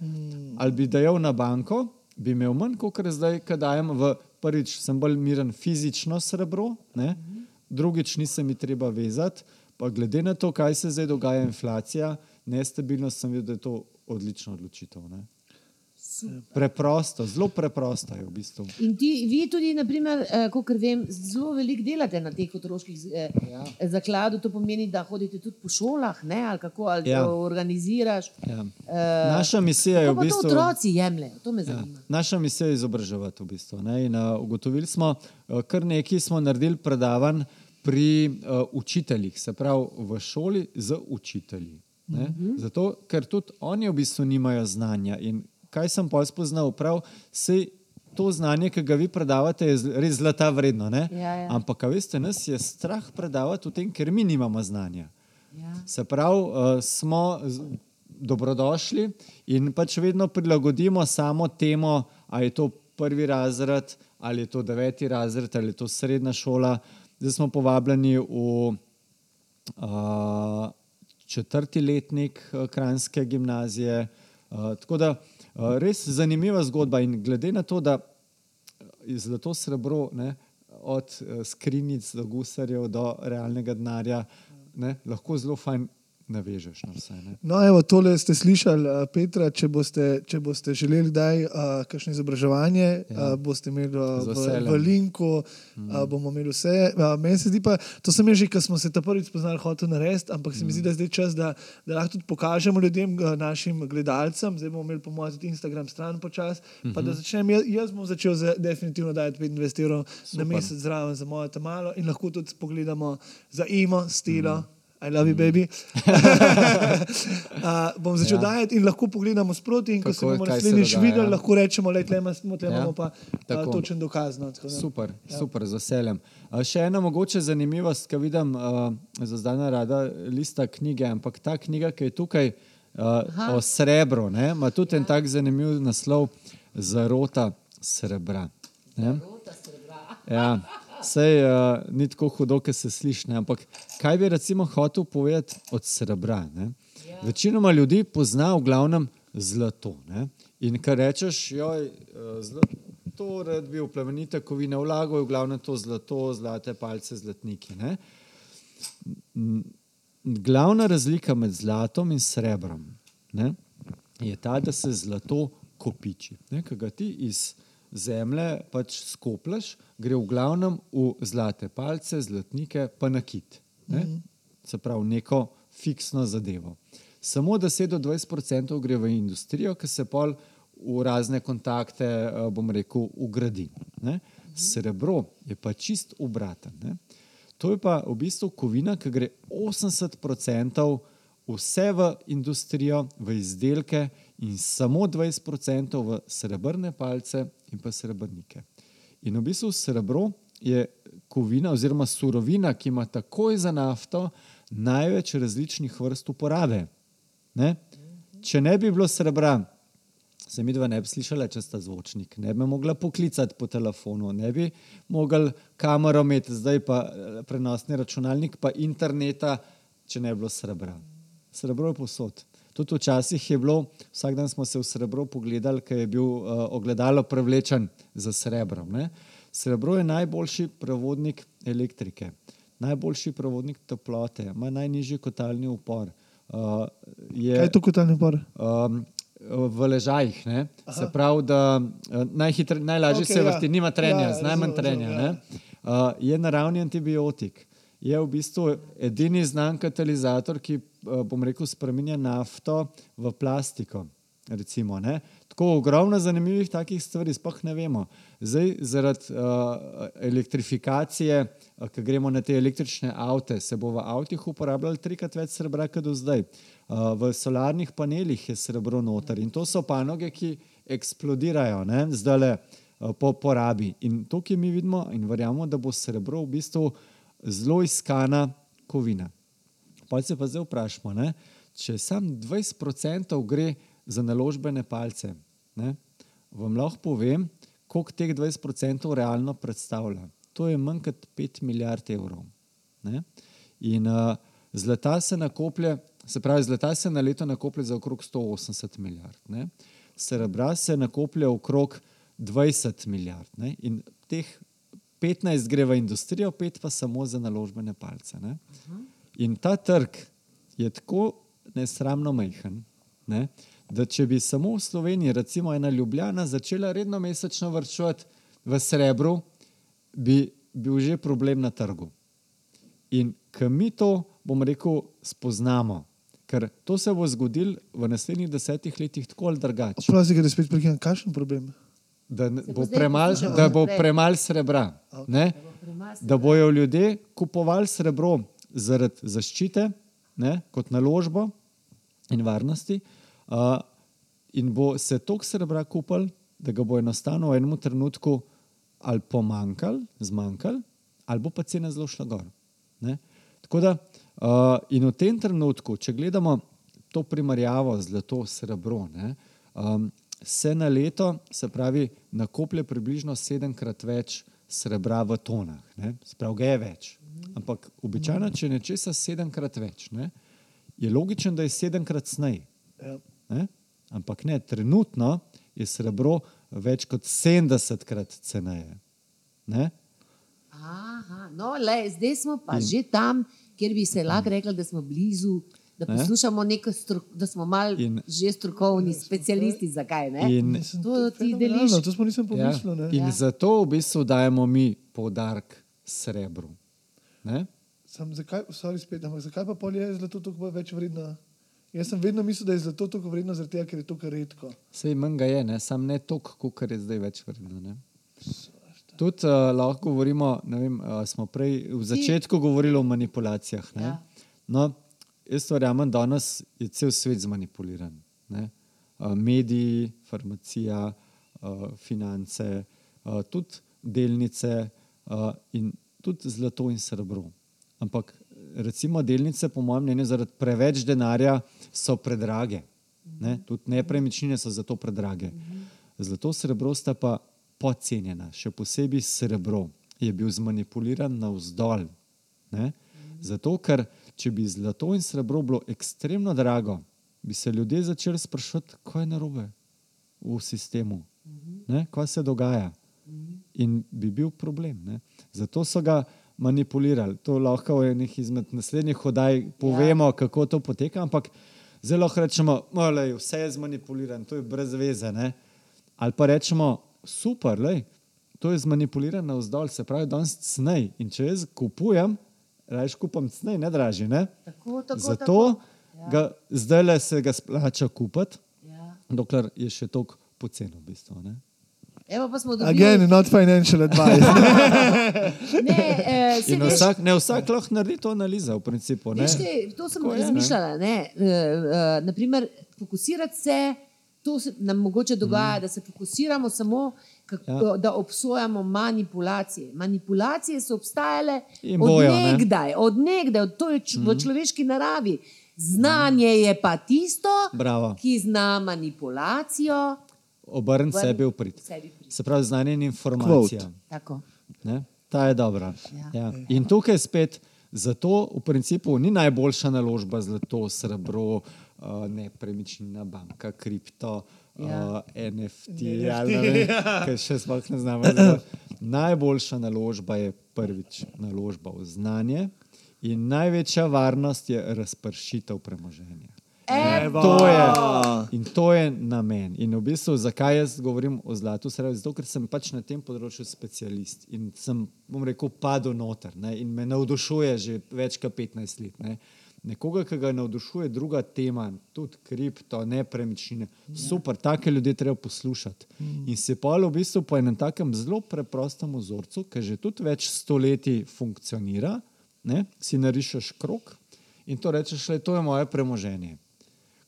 Ali bi dajal na banko, bi imel manj, kot zdaj, kaj dajem v prvič, sem bolj miren fizično srebro, ne? Drugič nisem mi treba vezati, pa glede na to, kaj se zdaj dogaja, inflacija, nestabilnost, sem videl, da je to odlična odločitev. Ne? Preprosto, zelo preprosto je v bistvu. In ti, vi tudi, naprimer, eh, kot vem, zelo veliko delate na teh otroških eh, Ja. zakladih. To pomeni, da hodite tudi po šolah, ne? ali kako ali Ja. organiziraš. Ja. Eh, Naša misija je v pa to bistvu. otroci jemljejo? To me Ja. zanima. Naša misija je izobraževati v bistvu. Ne? In, uh, ugotovili smo, uh, kar nekaj smo naredili predavanj pri uh, učiteljih, se pravi v šoli z učitelji. Mm -hmm. Zato, ker tudi oni v bistvu nimajo znanja. In kaj sem pa spoznal, prav se to znanje, ki ga vi predavate, je res zlata vredno. ne? Ja, ja. Ampak, veste, nas je strah predavati v tem, ker mi nimamo znanja. Ja. Se pravi, uh, smo dobrodošli in pač vedno prilagodimo samo temo, ali je to prvi razred, ali je to deveti razred, ali je to srednja šola. Zdaj smo povabljeni v uh, četrti letnik uh, Kranjske gimnazije. Uh, tako da res zanimiva zgodba in glede na to, da je zlato srebro, ne, od eh, skrinjic do gusarjev do realnega denarja, ne, lahko zelo fajn navežeš na vse. Ne. No, evo, tole ste slišali, uh, Petra. Če boste, če boste želeli kdaj uh, kakšno izobraževanje, ja. uh, boste imeli Z v, v linku, uh, bomo imeli vse. Uh, meni se zdi pa, to sem že, ko smo se ta prvič spoznali, hotel narediti, ampak se mi zdi, da je zdaj čas, da, da lahko tudi pokažemo ljudem, našim gledalcem. Zdaj bomo imeli, po mojem, tudi Instagram stran počasi. Uh -huh. Pa da začnem, jaz, jaz bom začel za, definitivno dajati 25 evrov na mesec zraven za mojo tamalo in lahko tudi pogledamo za imo, stilo. -huh. I love you, baby. uh, bom začel Ja. ja. dajati in lahko pogledamo sproti. In ko se Kako- bomo naslednjič videli, lahko rečemo, da imamo, tle Ja, pa tako. uh, točen dokaz. No, tako Super, ja. super, z veseljem. A Še ena mogoče zanimivost, ki vidim, uh, za zdaj ne rada lista knjige, ampak ta knjiga, ki je tukaj uh, o srebru, ne, ima tudi ja. en tak zanimiv naslov Zarota srebra. Ne? Ja, sej uh, ni tako hudo, ki se sliši, ne, ampak kaj bi recimo hotel povedati od srebra? Ne? Večinoma ljudi pozna v glavnem zlato. Ne? In kar rečeš, joj, eh, zlato, rad bi v plemenite kovine vlagal, v glavnem to zlato, zlate palce, zlatniki. Ne? Glavna razlika med zlatom in srebrom ne, je ta, da se zlato kopiči. Ne, Ko ga ti iz zemlje pač skoplaš, gre v glavnem v zlate palce, zlatnike, pa nakit. Ne? Se pravi, neko fiksno zadevo. Samo 10 do 20 odstotkov gre v industrijo, ki se pol v razne kontakte, eh, bom rekel, ugradi. Ne? Srebro je pa čist obraten. Ne? To je pa v bistvu kovina, ki gre 80% vse v industrijo, v izdelke in samo 20% v srebrne palce in pa srebrnike. In v bistvu srebro je kovina oziroma surovina, ki ima takoj za nafto največ različnih vrst uporabe. Ne? Če ne bi bilo srebra, se mi dva ne bi slišala, če sta zvočnik, ne bi mogla poklicati po telefonu, ne bi mogla kamero imeti, zdaj pa eh, prenosni računalnik, pa interneta, če ne bi bilo srebra. Srebro je posod. Tudi včasih je bilo, vsak dan smo se v srebro pogledali, ker je bil uh, ogledalo prevlečen za srebrom. Ne? Srebro je najboljši prevodnik elektrike, najboljši prevodnik toplote, ima najnižji kotalni upor. Uh, je, Kaj je to kot ali upor? um, v ležajih. Ne? Se pravi, da uh, najhitre, najlažje okay, se ja. vrti, nima trenja, Ja, ja, najmanj razumem, trenja. razumem, ne. Uh, je naravni antibiotik. Je v bistvu edini znan katalizator, ki, bom rekel, spremenja nafto v plastiko. Recimo, ne. Tako ogromno zanimivih takih stvari, sploh ne vemo. Zdaj, zaradi uh, elektrifikacije, uh, ko gremo na te električne avte, se bo v avtih uporabljalo trikrat več srebra, kot do zdaj. Uh, v solarnih panelih je srebro noter in to so panoge, ki eksplodirajo, zdaj le uh, po porabi. In to, ki mi vidimo in verjamemo, da bo srebro v bistvu zelo iskana kovina. Pa se pa zdaj vprašamo, ne? če sam 20% gre za naložbene palce, ne? vam lahko povem, koliko teh 20% realno predstavlja. To je manj kot 5 milijard evrov. Ne? In uh, zlata se nakoplje, se pravi, zlata se na leto nakoplje za okrog 180 milijard. Ne? Srebra se nakoplje okrog 20 milijard. Ne? In teh 15 gre v industrijo, 5 pa samo za naložbene palce. Ne? In ta trg je tako nesramno majhen, ne, da če bi samo v Sloveniji, recimo ena Ljubljana, začela redno mesečno vrčevati v srebru, bi bil že problem na trgu. In ko mi to, bom rekel, spoznamo, ker to se bo zgodilo v naslednjih desetih letih tako ali drugače. Prosim, da spet prekinem, kakšen problem? Da bo premalo premal srebra. Ne? Da bojo ljudje kupovali srebro zaradi zaščite, ne, kot naložbo in varnosti, uh, in bo se toliko srebra kupil, da ga bo enostavno v enem trenutku ali pomankal, zmanjkal, ali bo pa cena zelo šla gor. Ne. Tako da, uh, in v tem trenutku, če gledamo to primerjavo zlato srebro, ne, um, se na leto, se pravi, nakoplje približno sedemkrat več srebra v tonah. Sprav ga je več. Ampak običajno, če nečesa sedemkrat več, ne, je logično, da je sedemkrat snej. Ja. Ne? Ampak ne, trenutno je srebro več kot 70krat ceneje. Ne? Aha, no, le, zdaj smo pa in. že tam, kjer bi se lahko rekli, da smo blizu, da Ne? poslušamo neko strok, da smo mal In- že strokovni specialisti. Zakaj ne? In, To ti fenomenalno, deliš. To smo nisem ja, pomislil. ne. in Ja. zato v bistvu dajemo mi poudarek srebru. Ne? Sam, zakaj, sorry, spet, ampak zakaj pa pol je zlato toliko več vredno? Jaz sem vedno mislil, da je zlato toliko vredno, zaradi tega, ker je tako redko. Sej manj ga je, ne? sam ne toliko, kot je zdaj več vredno. Ne? Tudi uh, lahko govorimo, ne vem, uh, smo prej v začetku govorili o manipulacijah. ne. Ja. No, jaz verjamem, da danes je cel svet zmanipuliran. ne. Uh, mediji, farmacija, uh, finance, uh, tudi delnice in tudi zlato in srebro. Ampak recimo delnice, po mojem mnenju, zaradi preveč denarja so predrage. Ne? Tudi nepremičnine so zato predrage. Zlato, srebro sta pa podcenjena, še posebej srebro je bil zmanipuliran navzdol. Ne? Zato, ker če bi zlato in srebro bilo ekstremno drago, bi se ljudje začeli sprašovati, kaj je narobe v sistemu, ne? kaj se dogaja. In bi bil problem. Ne? Zato so ga manipulirali. To lahko v enih izmed naslednjih hodaj povemo, ja. kako to poteka, ampak zelo lahko rečemo, da je vse je zmanipulirano, to je brez veze. Ne? Ali pa rečemo, super, lej, to je zmanipulirano vzdolj, se pravi, danes cnej. In če jaz kupujem, rajš kupam cnej, ne draži. Ne? Tako, tako, Zato tako. Ja. ga, zdaj le se ga splača kupiti, Ja. dokler je še toliko poceni. V bistvu, ne? Evo pa smo dobili. Again, not financial advice. Ne, eh, veš, vsak, ne, vsak lahko naredi to analizo, v principu. Ne? Veš, kaj, to sem Tako je, ne. razmišljala. Ne? Uh, uh, naprimer, fokusirati se, to se nam mogoče dogaja, mm. da se fokusiramo samo, kako, Ja. da obsojamo manipulacije. Manipulacije so obstajale In bojo, ne. odnegdaj, odnegdaj, od to je č, v človeški naravi. Znanje je pa tisto, Bravo. ki zna manipulacijo. Obrn sebi v prid. sebi prid. Se pravi, znanje in informacija. Tako. Ne? Ta je dobra. Ja. Ja. In tukaj spet, zato v principu ni najboljša naložba zlato, srebro, uh, nepremičnina, banka, kripto, Ja. ja. uh, NFT, ne vem, kaj še sploh ne znamo. Najboljša naložba je prvič naložba v znanje in največja varnost je razpršitev premoženja. Evo. To je, in to je namen. In v bistvu, zakaj jaz govorim o zlatu srebrnu? Zato, ker sem pač na tem področju specialist in sem, bom rekel, padel noter ne? in me navdušuje že več kot 15 let. Ne? Nekoga, ki ga navdušuje druga tema, tudi kripto, nepremičnine, super, take ljudi treba poslušati. In se pa v bistvu po enem takem zelo preprostem vzorcu, ki že tudi več stoletij funkcionira, ne? si narišeš krok in to rečeš, da to je moje premoženje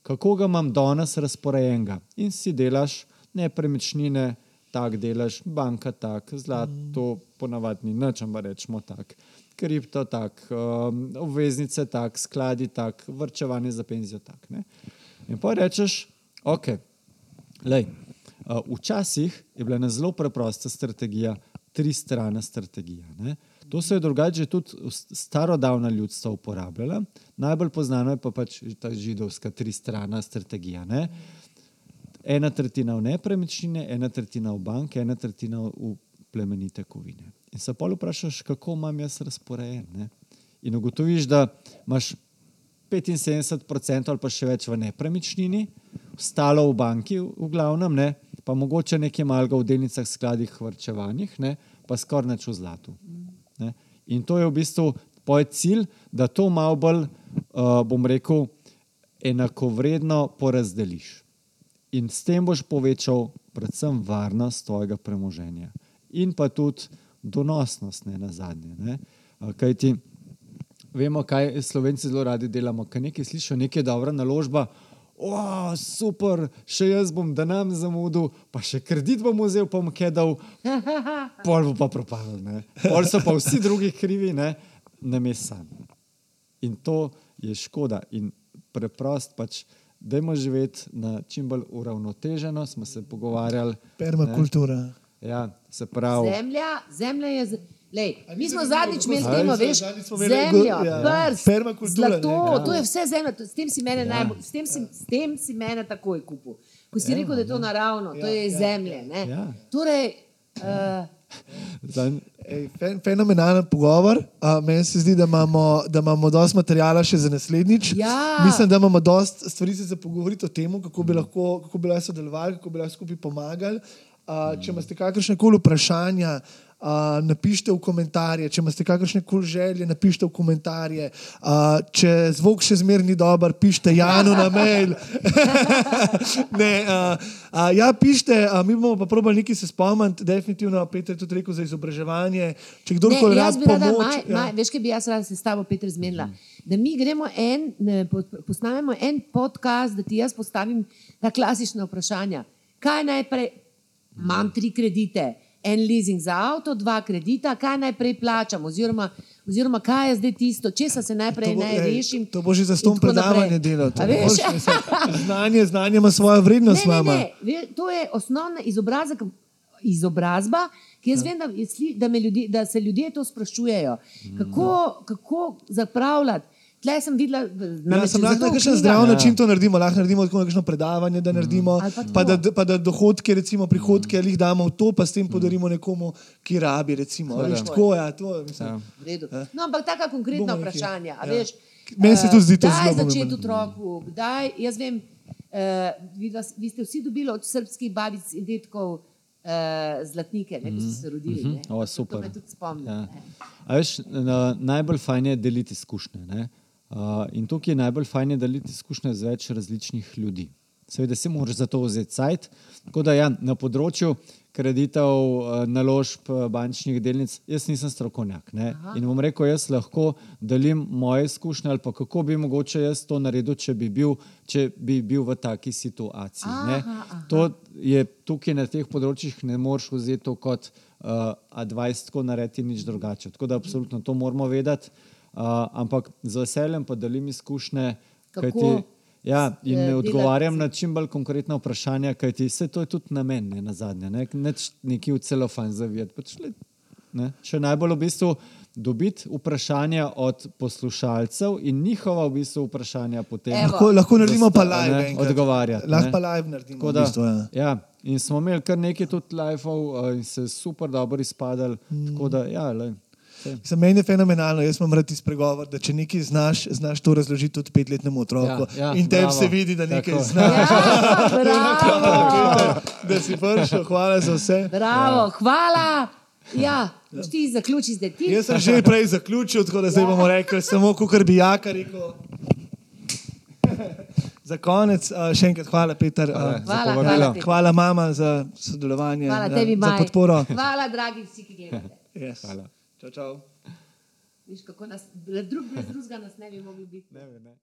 kako ga imam danes razporejenega. In si delaš nepremičnine, tak delaš, banka tak, zlato, ponavadi ni nič, ampak rečemo tak, kripto tak, um, obveznice tak, skladi tak, vrčevanje za penzijo tak. In pa rečeš, ok, lej, uh, včasih je bila ena zelo preprosta strategija, tri strana strategija. Ne? To so je drugače tudi starodavna ljudstva uporabljala. Najbolj znana je pa pač ta židovska tri strana strategija. Ne? Ena tretjina v nepremičnine, ena tretjina v banke, ena tretjina v plemenite kovine. In se pa vprašaš, kako imam jaz razporejen. Ne? In ugotoviš, da imaš 75% ali pa še več v nepremičnini, stalo v banki, v, glavnem, ne, pa mogoče nekaj malega v delnicah, skladih, vrčevanjih, ne, pa skoraj neč v zlatu. Ne. In to je v bistvu tvoj cilj, da to malo bolj, uh, bom rekel, enakovredno porazdeliš. In s tem boš povečal predvsem varnost tvojega premoženja in pa tudi donosnost, ne na zadnje. Ne. Kaj ti vemo, kaj slovenci zelo radi delamo, kaj nekaj slišijo, nekaj dobra naložba. O, super, še jaz bom denar zamudil, pa še kredit bom vzel, pa bom kedal, pol bo pa propadel. ne. Pol so pa vsi drugi krivi, ne, ne me sam. In to je škoda. In preprost pač, dajmo živeti na čim bolj uravnoteženo, smo se pogovarjali. Permakultura. Ja, se pravi. Zemlja, zemlja je. z- Lej, mi smo zadnjič imeli temo, veš, zemljo, ja. prst, Permakultura, zlato. Ja. to je vse zemlja, to- s tem si mene, najbolj, s tem si, s tem si mene takoj kupil. Ko si rekel, da je to naravno, to je iz zemlje. ne. Ja. Torej, uh, Zanj, Ej, fen, fenomenalen pogovor. Uh, meni se zdi, da imamo, da imamo dosti materijala še za naslednjič. Ja. Mislim, da imamo dosti stvari se za pogovoriti o tem, kako bi lahko, kako bi lahko sodelovali, kako bi lahko skupaj pomagali. Uh, če imate kakršne koli vprašanja, uh, napišite v komentarje. Če imate kakršne koli želje, napišite v komentarje. Uh, če zvok še zmeraj ni dober, pišite Janu na mail. ne, uh, uh, ja, pišite, uh, mi bomo pa probali nekaj se spomniti, definitivno, Peter je tudi rekel za izobraževanje. Če ne, kdorkoli jaz rad bi rada, pomoč. maj, maj, veš, kaj bi jaz rada se s tabo, Petr, zmenila. Da mi gremo en, ne, po- posnamemo en podcast, da ti jaz postavim ta klasična vprašanja. Kaj najprej, imam tri kredite, en leasing za avto, dva kredita, kaj najprej plačam, oziroma, oziroma kaj je zdaj tisto, česa se najprej bo- naj ej, rešim. To bo že za ston naprej. predavanje delo. Znanje, znanje ima svojo vrednost, Ne, ne, ne. To je osnovna izobrazba, izobrazba ki jaz vem, da, da, ljudje, da se ljudje to sprašujejo. Kako, kako zapravljati? Tle sem videla, da Ja, sem lahko na kakšen zdrav način to naredimo, lahko naredimo tako kakšno predavanje, da naredimo, Ali pa pa da, pa da dohodke, recimo prihodke, ali jih damo v to, pa s tem podarimo nekomu, ki rabi. Recimo, Seveda. veš, tako, ja, to, mislim, Ja. No, ampak taka konkretna Bomo vprašanja. a ja. Veš, Meni se tudi zdi to kdaj zelo začeti pomembno. otroku, kdaj, jaz vem, uh, vi, vas, vi ste vsi dobili od srpskih babic in detkov uh, zlatnike, ne, ko ste se rodili. Ne. O, super. To me tudi spomni. Ja. Veš, na, najbolj fajn je deliti izkušnje. ne. In tukaj je najbolj fajn je deliti izkušnje z več različnih ljudi. Seveda si moraš za to vzeti cajt. Tako da ja, na področju kreditov, naložb, bančnih delnic, jaz nisem strokovnjak. ne. In bom rekel, jaz lahko delim moje izkušnje ali pa kako bi mogoče jaz to naredil, če bi bil, če bi bil v taki situaciji. ne. Aha, aha. To je tukaj na teh področjih ne moreš vzeti to kot uh, advice, tako narediti nič drugače. Tako da absolutno to moramo vedeti, ampak z veseljem pa delim izkušnje, kajti, ja, in ne odgovarjam na čim bolj konkretna vprašanja, kajti vse to je tudi namen, ne na zadnje, ne, Nič neki v celofan zavijati. Pač le, ne. Še najbolj v bistvu dobiti vprašanja od poslušalcev in njihova v bistvu vprašanja potem. Evo. lahko, lahko naredimo pa live. odgovarjati, Lahko pa live naredimo. Tako v Da, bistvu, ja. ja, in smo imeli kar nekaj tudi live-ov in se super dobro izpadali. Mm. Tako da, ja, lej, saj. Za meni je fenomenalno, jaz imam rad tisti pregovor, da če nekaj znaš, znaš to razložiti tudi petletnemu otroku. Ja, ja, in tebi bravo. se vidi, da nekaj Tako. znaš. Ja, bravo, da si prišel, hvala za vse. bravo, hvala. Ja, boš ti zaključi zdaj ti. Jaz sem že prej zaključil, tako da zdaj bomo rekli samo, kar bi jaka rekel. Za konec, še enkrat hvala, Peter. Hvala. Za Hvala, hvala, hvala, mama, za sodelovanje, hvala ja, tebi, za podporo. Hvala, dragi vsi, ki gledate. Yes. Hvala. Čau, čau. Viš, kako nas, drug brez drugega nas ne bi mogli biti. Ne, ne.